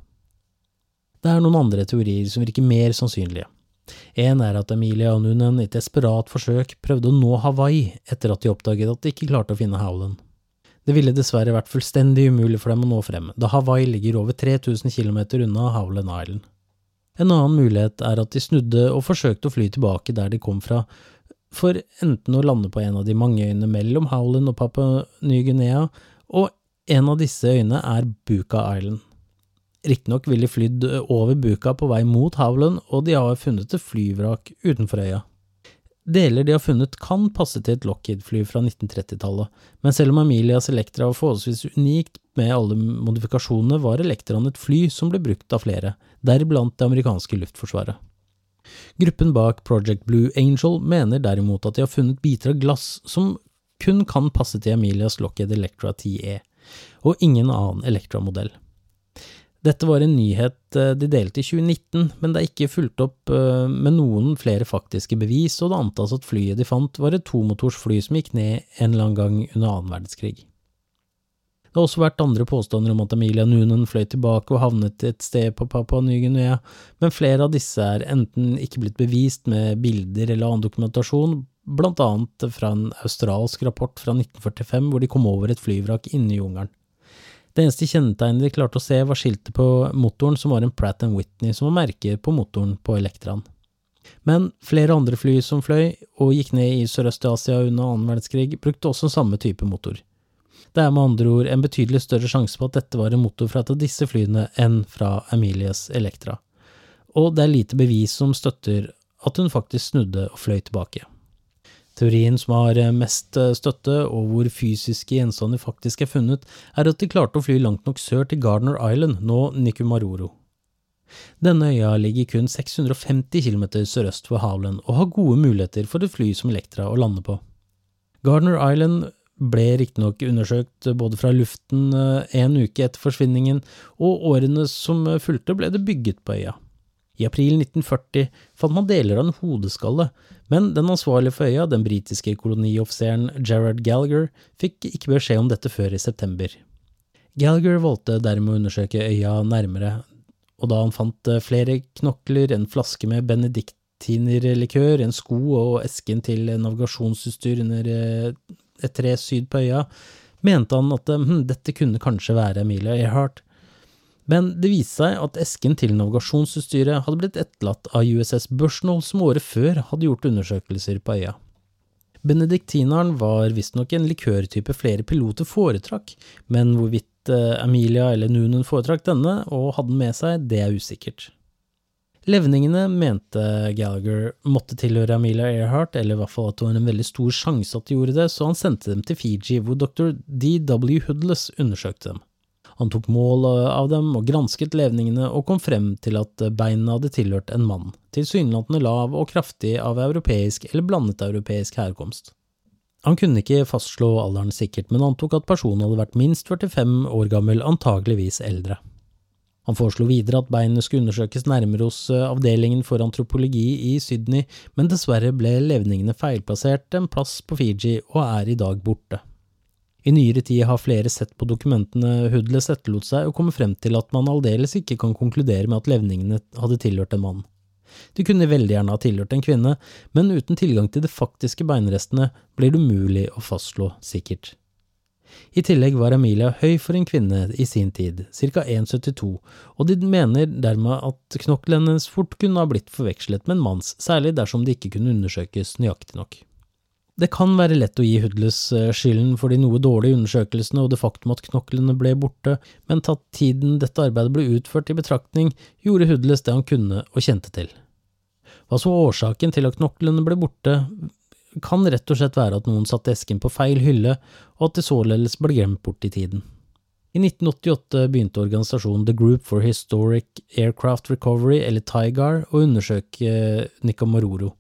Det er noen andre teorier som virker mer sannsynlige. En er at Emilia og Nunen i et desperat forsøk prøvde å nå Hawaii etter at de oppdaget at de ikke klarte å finne Howland. Det ville dessverre vært fullstendig umulig for dem å nå frem, da Hawaii ligger over 3000 km unna Howland Island. En annen mulighet er at de snudde og forsøkte å fly tilbake der de kom fra, for enten å lande på en av de mange øyene mellom Howland og Papua Ny-Guinea, og en av disse øyene er Buka Island. Riktignok ville de flydd over Buka på vei mot Howland, og de har funnet et flyvrak utenfor øya. Deler de har funnet kan passe til et Lockheed-fly fra 1930-tallet, men selv om Amelias Elektra var forholdsvis unikt med alle modifikasjonene, var Elektraen et fly som ble brukt av flere, deriblant det amerikanske luftforsvaret. Gruppen bak Project Blue Angel mener derimot at de har funnet biter av glass som kun kan passe til Amelias Lockheed Electra 10E, og ingen annen Electra-modell. Dette var en nyhet eh, de delte i 2019, men det er ikke fulgt opp eh, med noen flere faktiske bevis, og det antas at flyet de fant var et tomotors som gikk ned en eller annen gang under annen verdenskrig. Det har også vært andre påstander om at Amelia Noonan fløy tilbake og havnet et sted på Papua Ny-Guinea, men flere av disse er enten ikke blitt bevist med bilder eller annen dokumentasjon, blant annet fra en australsk rapport fra 1945 hvor de kom over et flyvrak inne i jungelen. Det eneste kjennetegnet de klarte å se, var skiltet på motoren, som var en Pratt Whitney, som var merket på motoren på Elektraen. Men flere andre fly som fløy og gikk ned i Sørøst-Asia under annen verdenskrig, brukte også samme type motor. Det er med andre ord en betydelig større sjanse på at dette var en motor fra et av disse flyene enn fra Amelias Elektra, og det er lite bevis som støtter at hun faktisk snudde og fløy tilbake. Teorien som har eh, mest eh, støtte, og hvor fysiske gjenstander faktisk er funnet, er at de klarte å fly langt nok sør til Gardner Island, nå Nikumaroro. Denne øya ligger kun 650 km sørøst for Howland og har gode muligheter for et fly som Elektra å lande på. Gardner Island ble riktignok undersøkt både fra luften eh, en uke etter forsvinningen, og årene som fulgte ble det bygget på øya. I april 1940 fant man deler av en hodeskalle, men den ansvarlige for øya, den britiske kolonioffiseren Gerard Gallagher, fikk ikke beskjed om dette før i september. Gallagher valgte dermed å undersøke øya nærmere, og da han fant eh, flere knokler, en flaske med benediktinerlikør, en sko og esken til navigasjonsutstyr under eh, et tre syd på øya, mente han at hm, dette kunne kanskje være Emilia Earhart. Men det viste seg at esken til navigasjonsutstyret hadde blitt etterlatt av USS Bushnell, som året før hadde gjort undersøkelser på øya. Benediktineren var visstnok en likørtype flere piloter foretrakk, men hvorvidt eh, Amelia eller Noonan foretrakk denne og hadde den med seg, det er usikkert. Levningene mente Gallagher måtte tilhøre Amelia Earhart, eller i hvert fall at det var en veldig stor sjanse at de gjorde det, så han sendte dem til Fiji, hvor dr. D.W. Hoodless undersøkte dem. Han tok mål av dem og gransket levningene og kom frem til at beina hadde tilhørt en mann, tilsynelatende lav og kraftig av europeisk eller blandet europeisk herkomst. Han kunne ikke fastslå alderen sikkert, men antok at personen hadde vært minst 45 år gammel, antageligvis eldre. Han foreslo videre at beinene skulle undersøkes nærmere hos eh, avdelingen for antropologi i Sydney, men dessverre ble levningene feilplassert en plass på Fiji og er i dag borte. I nyere tid har flere sett på dokumentene Hudles etterlot seg og kommet frem til at man aldeles ikke kan konkludere med at levningene hadde tilhørt en mann. De kunne veldig gjerne ha tilhørt en kvinne, men uten tilgang til de faktiske beinrestene blir det umulig å fastslå sikkert. I tillegg var Emilia høy for en kvinne i sin tid, ca 1,72, og de mener dermed at knoklene hennes fort kunne ha blitt forvekslet med en manns, særlig dersom det ikke kunne undersøkes nøyaktig nok. Det kan være lett å gi Hudles eh, skylden for de noe dårlige undersøkelsene og det faktum at knoklene ble borte, men tatt tiden dette arbeidet ble utført i betraktning, gjorde Hudles det han kunne og kjente til. Hva så årsaken til at knoklene ble borte, kan rett og slett være at noen satte esken på feil hylle, og at det således ble glemt bort i tiden. I 1988 begynte organisasjonen The Group for Historic Aircraft Recovery, eller TIGAR, å undersøke eh, Nicamaroro.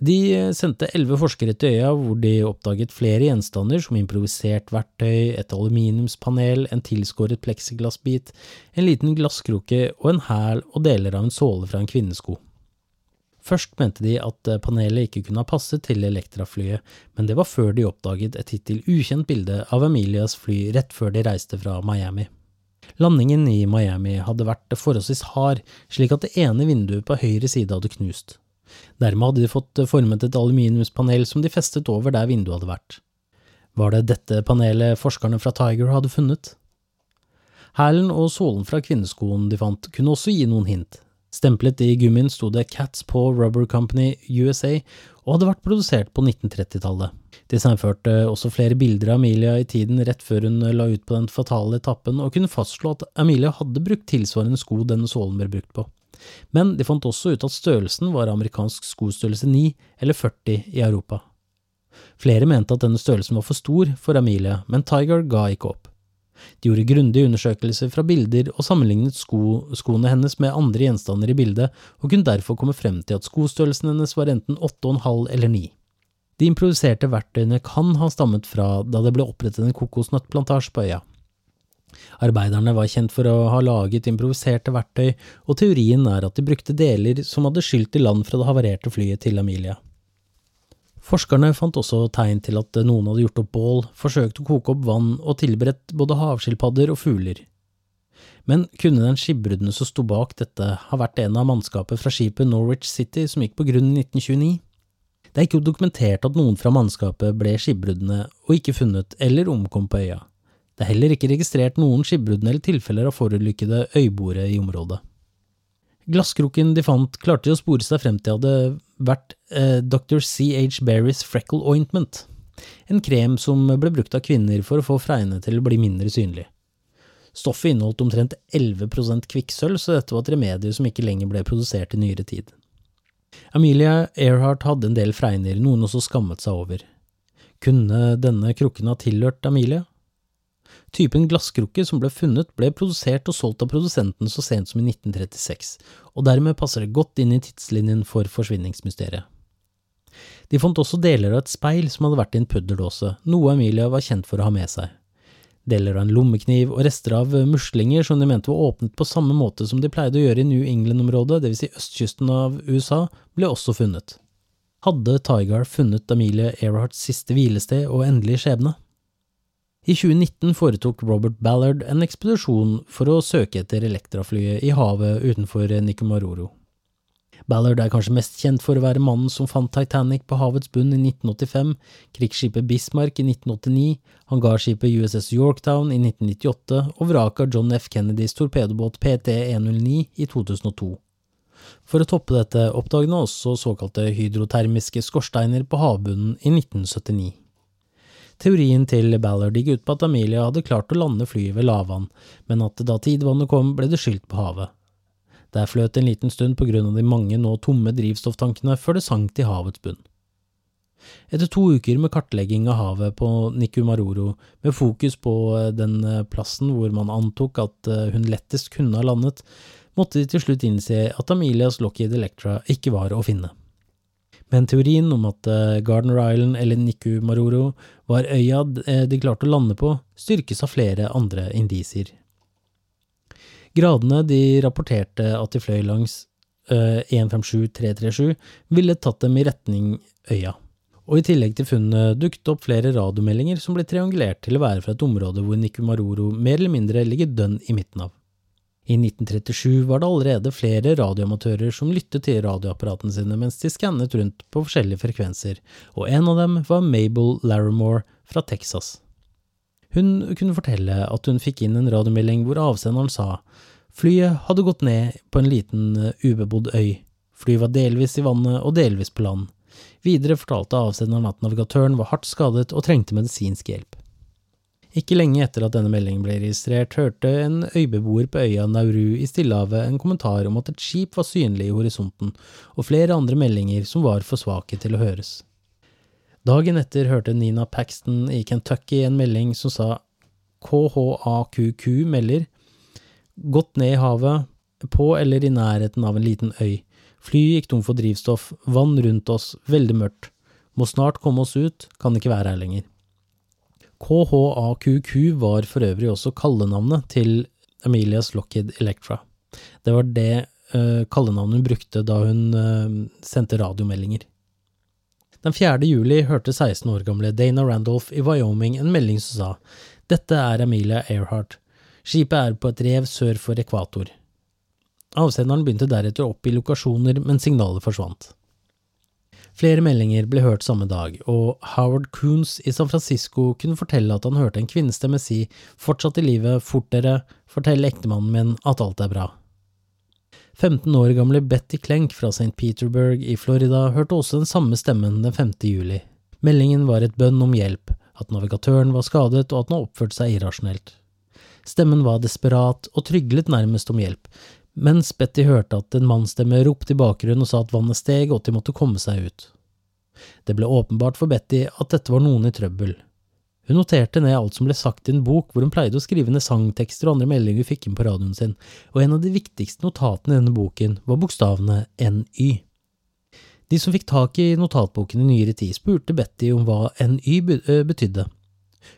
De sendte elleve forskere til øya, hvor de oppdaget flere gjenstander som improvisert verktøy, et aluminiumspanel, en tilskåret pleksiglassbit, en liten glasskroke og en hæl og deler av en såle fra en kvinnesko. Først mente de at panelet ikke kunne ha passet til Elektra-flyet, men det var før de oppdaget et hittil ukjent bilde av Amelias fly rett før de reiste fra Miami. Landingen i Miami hadde vært forholdsvis hard, slik at det ene vinduet på høyre side hadde knust. Dermed hadde de fått formet et aluminiumspanel som de festet over der vinduet hadde vært. Var det dette panelet forskerne fra Tiger hadde funnet? Hælen og sålen fra kvinneskoen de fant, kunne også gi noen hint. Stemplet i gummien sto det Cats Paw Rubber Company USA, og hadde vært produsert på 1930-tallet. De samførte også flere bilder av Amelia i tiden rett før hun la ut på den fatale etappen, og kunne fastslå at Amelia hadde brukt tilsvarende sko denne sålen ble brukt på men de fant også ut at størrelsen var amerikansk skostørrelse 9 eller 40 i Europa. Flere mente at denne størrelsen var for stor for Amelia, men Tiger ga ikke opp. De gjorde grundige undersøkelser fra bilder og sammenlignet sko, skoene hennes med andre gjenstander i bildet, og kunne derfor komme frem til at skostørrelsen hennes var enten 8,5 eller 9. De improviserte verktøyene kan ha stammet fra da det ble opprettet en kokosnøttplantasje på øya. Arbeiderne var kjent for å ha laget improviserte verktøy, og teorien er at de brukte deler som hadde skylt i land fra det havarerte flyet til Amelia. Forskerne fant også tegn til at noen hadde gjort opp bål, forsøkt å koke opp vann og tilberedt både havskilpadder og fugler. Men kunne den skipbruddene som sto bak dette, ha vært en av mannskapet fra skipet Norwich City som gikk på grunn i 1929? Det er ikke dokumentert at noen fra mannskapet ble skipbruddene og ikke funnet eller omkom på øya. Det er heller ikke registrert noen skipbrudd eller tilfeller av forulykkede øyboere i området. Glasskroken de fant, klarte de å spore seg frem til hadde vært eh, Dr. C.H. Berrys Freckle Ointment, en krem som ble brukt av kvinner for å få fregnene til å bli mindre synlige. Stoffet inneholdt omtrent 11% kvikksølv, så dette var et remedium som ikke lenger ble produsert i nyere tid. Amelia Earhart hadde en del fregner, noen også skammet seg over. Kunne denne krukken ha tilhørt Amelia? Typen glasskrukke som ble funnet, ble produsert og solgt av produsenten så sent som i 1936, og dermed passer det godt inn i tidslinjen for forsvinningsmysteriet. De fant også deler av et speil som hadde vært i en pudderdåse, noe Emilia var kjent for å ha med seg. Deler av en lommekniv og rester av muslinger som de mente var åpnet på samme måte som de pleide å gjøre i New England-området, dvs. Si østkysten av USA, ble også funnet. Hadde Tigar funnet Amelia Earharts siste hvilested og endelige skjebne? I 2019 foretok Robert Ballard en ekspedisjon for å søke etter Elektraflyet i havet utenfor Nicomaroro. Ballard er kanskje mest kjent for å være mannen som fant Titanic på havets bunn i 1985, krigsskipet Bismarck i 1989, hangarskipet USS Yorktown i 1998 og vraket av John F. Kennedys torpedobåt PT-109 i 2002. For å toppe dette oppdaget han også såkalte hydrotermiske skorsteiner på havbunnen i 1979. Teorien til Ballard gikk ut på at Amelia hadde klart å lande flyet ved lavvann, men at da tidevannet kom, ble det skylt på havet. Der fløt en liten stund på grunn av de mange nå tomme drivstofftankene før det sank til havets bunn. Etter to uker med kartlegging av havet på Nikumaroro, med fokus på eh, den eh, plassen hvor man antok at eh, hun lettest kunne ha landet, måtte de til slutt innse at Amelias Lockheed Electra ikke var å finne. Men teorien om at Gardner Island eller Nikumaroro var øya de klarte å lande på, styrkes av flere andre indisier. Gradene de rapporterte at de fløy langs uh, 157337, ville tatt dem i retning øya. Og i tillegg til funnet dukket opp flere radiomeldinger som ble triangulert til å være fra et område hvor Nikumaroro mer eller mindre ligger dønn i midten av. I 1937 var det allerede flere radioamatører som lyttet til radioapparatene sine mens de skannet rundt på forskjellige frekvenser, og en av dem var Mabel Larimore fra Texas. Hun kunne fortelle at hun fikk inn en radiomelding hvor avsenderen sa flyet hadde gått ned på en liten eh, ubebodd øy. Flyet var delvis i vannet og delvis på land. Videre fortalte avsenderen at navigatøren var hardt skadet og trengte medisinsk hjelp. Ikke lenge etter at denne meldingen ble registrert, hørte en øybeboer på øya Nauru i Stillehavet en kommentar om at et skip var synlig i horisonten, og flere andre meldinger som var for svake til å høres. Dagen etter hørte Nina Paxton i Kentucky en melding som sa KHAQQ melder gått ned i havet, på eller i nærheten av en liten øy. Flyet gikk tom for drivstoff, vann rundt oss, veldig mørkt. Må snart komme oss ut, kan ikke være her lenger. KHAQQ var for øvrig også kallenavnet til Amelias Lockheed Electra. Det var det uh, kallenavnet hun brukte da hun uh, sendte radiomeldinger. Den 4. juli hørte 16 år gamle Dana Randolph i Wyoming en melding som sa Dette er Amelia Earhart. Skipet er på et rev sør for ekvator. Avsenderen begynte deretter opp i lokasjoner, men signalet forsvant. Flere meldinger ble hørt samme dag, og Howard Coons i San Francisco kunne fortelle at han hørte en kvinnestemme si fortsatt i livet, fort dere, fortell ektemannen min at alt er bra. 15 år gamle Betty Klenk fra St. Peterburg i Florida hørte også den samme stemmen den 5. juli. Meldingen var et bønn om hjelp, at navigatøren var skadet og at han oppførte seg irrasjonelt. Stemmen var desperat og tryglet nærmest om hjelp, mens Betty hørte at en mannsstemme ropte i bakgrunnen og sa at vannet steg og at de måtte komme seg ut. Det ble åpenbart for Betty at dette var noen i trøbbel, hun noterte ned alt som ble sagt i en bok hvor hun pleide å skrive ned sangtekster og andre meldinger hun fikk inn på radioen sin, og en av de viktigste notatene i denne boken var bokstavene NY. De som fikk tak i notatboken i nyere tid, spurte Betty om hva NY betydde.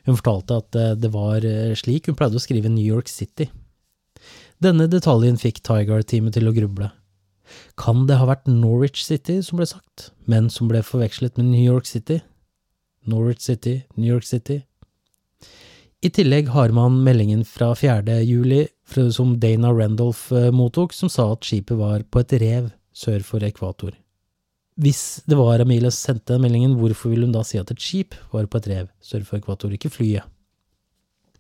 Hun fortalte at det var slik hun pleide å skrive New York City. Denne detaljen fikk Tiger-teamet til å gruble. Kan det ha vært Norwich City som ble sagt, men som ble forvekslet med New York City? Norwich City, New York City. I tillegg har man meldingen fra 4. juli som Dana Randolph eh, mottok, som sa at skipet var på et rev sør for ekvator. Hvis det var Amelia som sendte meldingen, hvorfor ville hun da si at et skip var på et rev sør for ekvator, ikke flyet?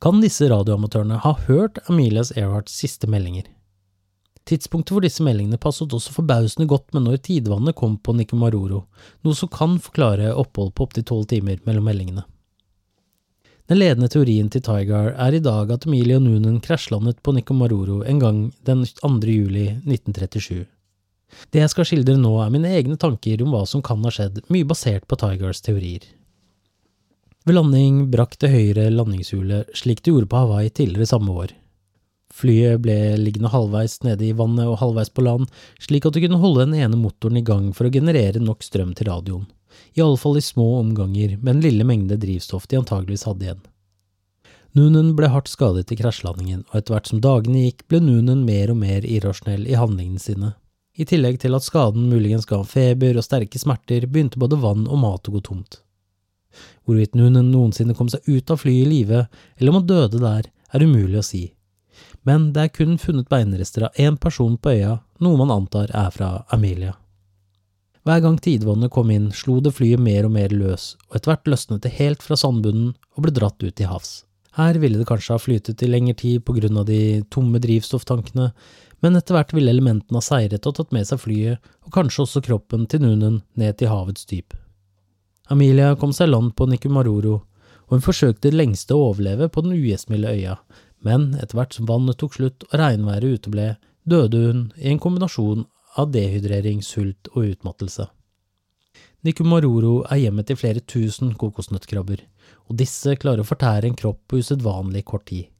Kan disse radioamatørene ha hørt Amelias Earharts siste meldinger? Tidspunktet for disse meldingene passet også forbausende godt med når tidevannet kom på Nikomaroro, noe som kan forklare opphold på opptil tolv timer mellom meldingene. Den ledende teorien til Tigar er i dag at Emilie og Noonan krasjlandet på Nikomaroro en gang den 2. juli 1937. Det jeg skal skildre nå, er mine egne tanker om hva som kan ha skjedd, mye basert på Tigars teorier. Ved landing brakk det høyre landingshjulet slik det gjorde på Hawaii tidligere samme år. Flyet ble liggende halvveis nede i vannet og halvveis på land, slik at du kunne holde den ene motoren i gang for å generere nok strøm til radioen, i alle fall i små omganger med den lille mengde drivstoff de antageligvis hadde igjen. Noonan ble hardt skadet i krasjlandingen, og etter hvert som dagene gikk, ble Noonan mer og mer irrasjonell i handlingene sine. I tillegg til at skaden muligens ga feber og sterke smerter, begynte både vann og mat å gå tomt. Hvorvidt hun noensinne kom seg ut av flyet i live, eller om han døde der, er umulig å si. Men det er kun funnet beinrester av én person på øya, noe man antar er fra Amelia. Hver gang tidevannet kom inn, slo det flyet mer og mer løs, og etter hvert løsnet det helt fra sandbunnen og ble dratt ut til havs. Her ville det kanskje ha flytet i lengre tid på grunn av de tomme drivstofftankene, men etter hvert ville elementene ha seiret og tatt med seg flyet, og kanskje også kroppen til Nunen ned til havets dyp. Amelia kom seg land på Nikumaroro, og hun forsøkte det lengste å overleve på den ugjestmilde øya, men etter hvert som vannet tok slutt og regnværet uteble, døde hun i en kombinasjon av dehydrering, sult og utmattelse. Nikumaroro er hjemmet til flere tusen kokosnøttkrabber, og disse klarer å fortære en kropp på usedvanlig kort tid.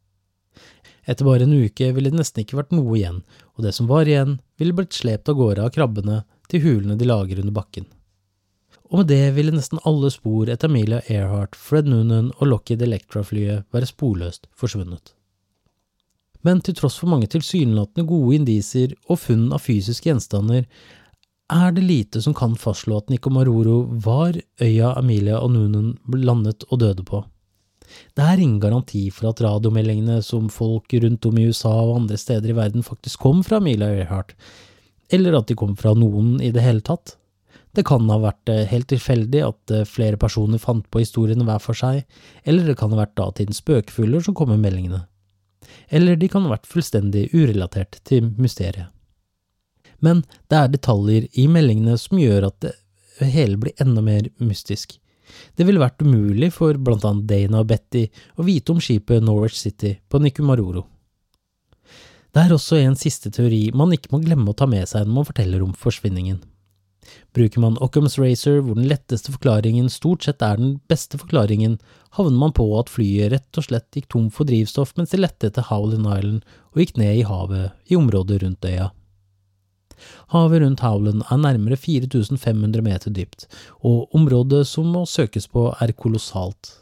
Etter bare en uke ville det nesten ikke vært noe igjen, og det som var igjen, ville blitt slept av gårde av krabbene til hulene de lager under bakken. Og med det ville nesten alle spor etter Amelia Earhart, Fred Noonan og Lockheed Electra-flyet være sporløst forsvunnet men til tross for mange tilsynelatende gode indisier og funn av fysiske gjenstander, er det lite som kan fastslå at Nikomaroro var øya Amelia og Noonan landet og døde på. Det er ingen garanti for at radiomeldingene som folk rundt om i USA og andre steder i verden faktisk kom fra Amelia Earhart, eller at de kom fra noen i det hele tatt. Det kan ha vært eh, helt tilfeldig at eh, flere personer fant på historiene hver for seg, eller det kan ha vært datidens spøkefugler som kom med meldingene eller de kan ha vært fullstendig urelatert til mysteriet. Men det er detaljer i meldingene som gjør at det hele blir enda mer mystisk. Det ville vært umulig for blant annet Dana og Betty å vite om skipet Norwich City på Nikumaroro. Det er også en siste teori man ikke må glemme å ta med seg når man forteller om forsvinningen. Bruker man Occams Racer, hvor den letteste forklaringen stort sett er den beste forklaringen, havner man på at flyet rett og slett gikk tom for drivstoff mens de lette etter Howlin Island og gikk ned i havet i området rundt øya. Havet rundt Howlin er nærmere 4500 meter dypt, og området som må søkes på er kolossalt.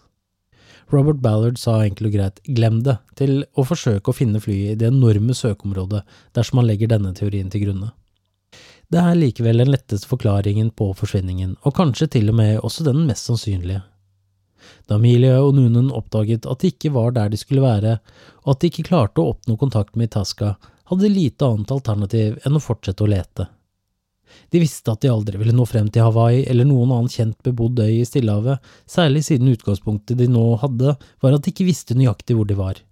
Robert Ballard sa enkelt og greit glem det til å forsøke å finne flyet i det enorme søkeområdet dersom man legger denne teorien til grunne. Det er likevel den letteste forklaringen på forsvinningen, og kanskje til og med også den mest sannsynlige. Da Emilie og Nunen oppdaget at de ikke var der de skulle være, og at de ikke klarte å oppnå kontakt med Itasca, hadde de lite annet alternativ enn å fortsette å lete. De visste at de aldri ville nå frem til Hawaii eller noen annen kjent bebodd øy i Stillehavet, særlig siden utgangspunktet de nå hadde, var at de ikke visste nøyaktig hvor de var.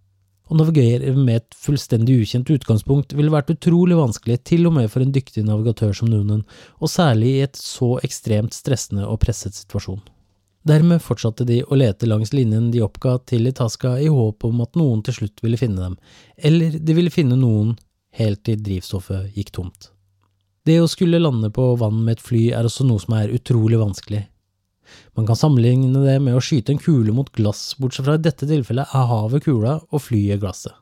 Å navigere med et fullstendig ukjent utgangspunkt ville vært utrolig vanskelig til og med for en dyktig navigatør som Noonan, og særlig i et så ekstremt stressende og presset situasjon. Dermed fortsatte de å lete langs linjen de oppga til Itasca i håp om at noen til slutt ville finne dem, eller de ville finne noen helt til drivstoffet gikk tomt. Det å skulle lande på vann med et fly er også noe som er utrolig vanskelig, man kan sammenligne det med å skyte en kule mot glass, bortsett fra i dette tilfellet er havet kula og flyet glasset.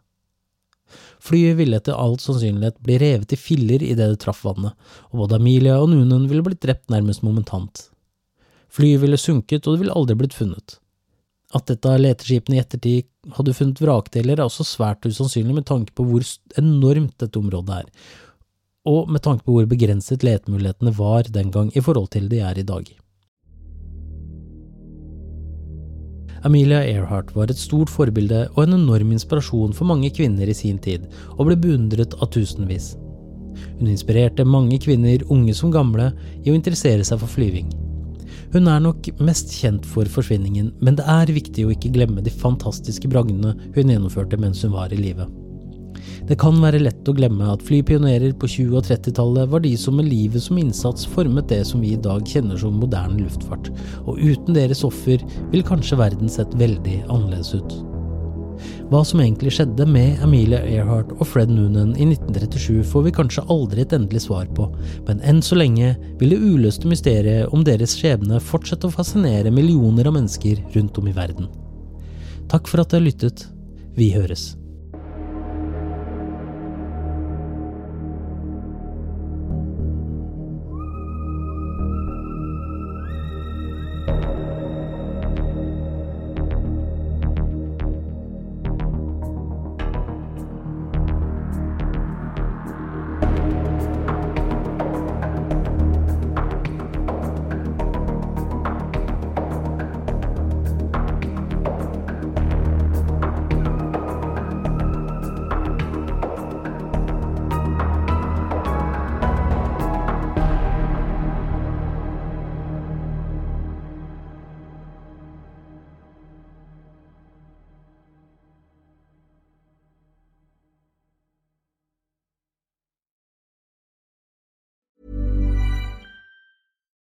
Flyet ville etter all sannsynlighet bli revet i filler idet det traff vannet, og både Amelia og Nunen ville blitt drept nærmest momentant. Flyet ville sunket, og det ville aldri blitt funnet. At et av leteskipene i ettertid hadde funnet vrakdeler, er også svært usannsynlig med tanke på hvor enormt dette området er, og med tanke på hvor begrenset letemulighetene var den gang i forhold til de er i dag. Amelia Earhart var et stort forbilde og en enorm inspirasjon for mange kvinner i sin tid, og ble beundret av tusenvis. Hun inspirerte mange kvinner, unge som gamle, i å interessere seg for flyving. Hun er nok mest kjent for forsvinningen, men det er viktig å ikke glemme de fantastiske bragdene hun gjennomførte mens hun var i live. Det kan være lett å glemme at flypionerer på 20- og 30-tallet var de som med livet som innsats formet det som vi i dag kjenner som moderne luftfart, og uten deres offer ville kanskje verden sett veldig annerledes ut. Hva som egentlig skjedde med Amelia Earhart og Fred Noonan i 1937 får vi kanskje aldri et endelig svar på, men enn så lenge vil det uløste mysteriet om deres skjebne fortsette å fascinere millioner av mennesker rundt om i verden. Takk for at du har lyttet. Vi høres.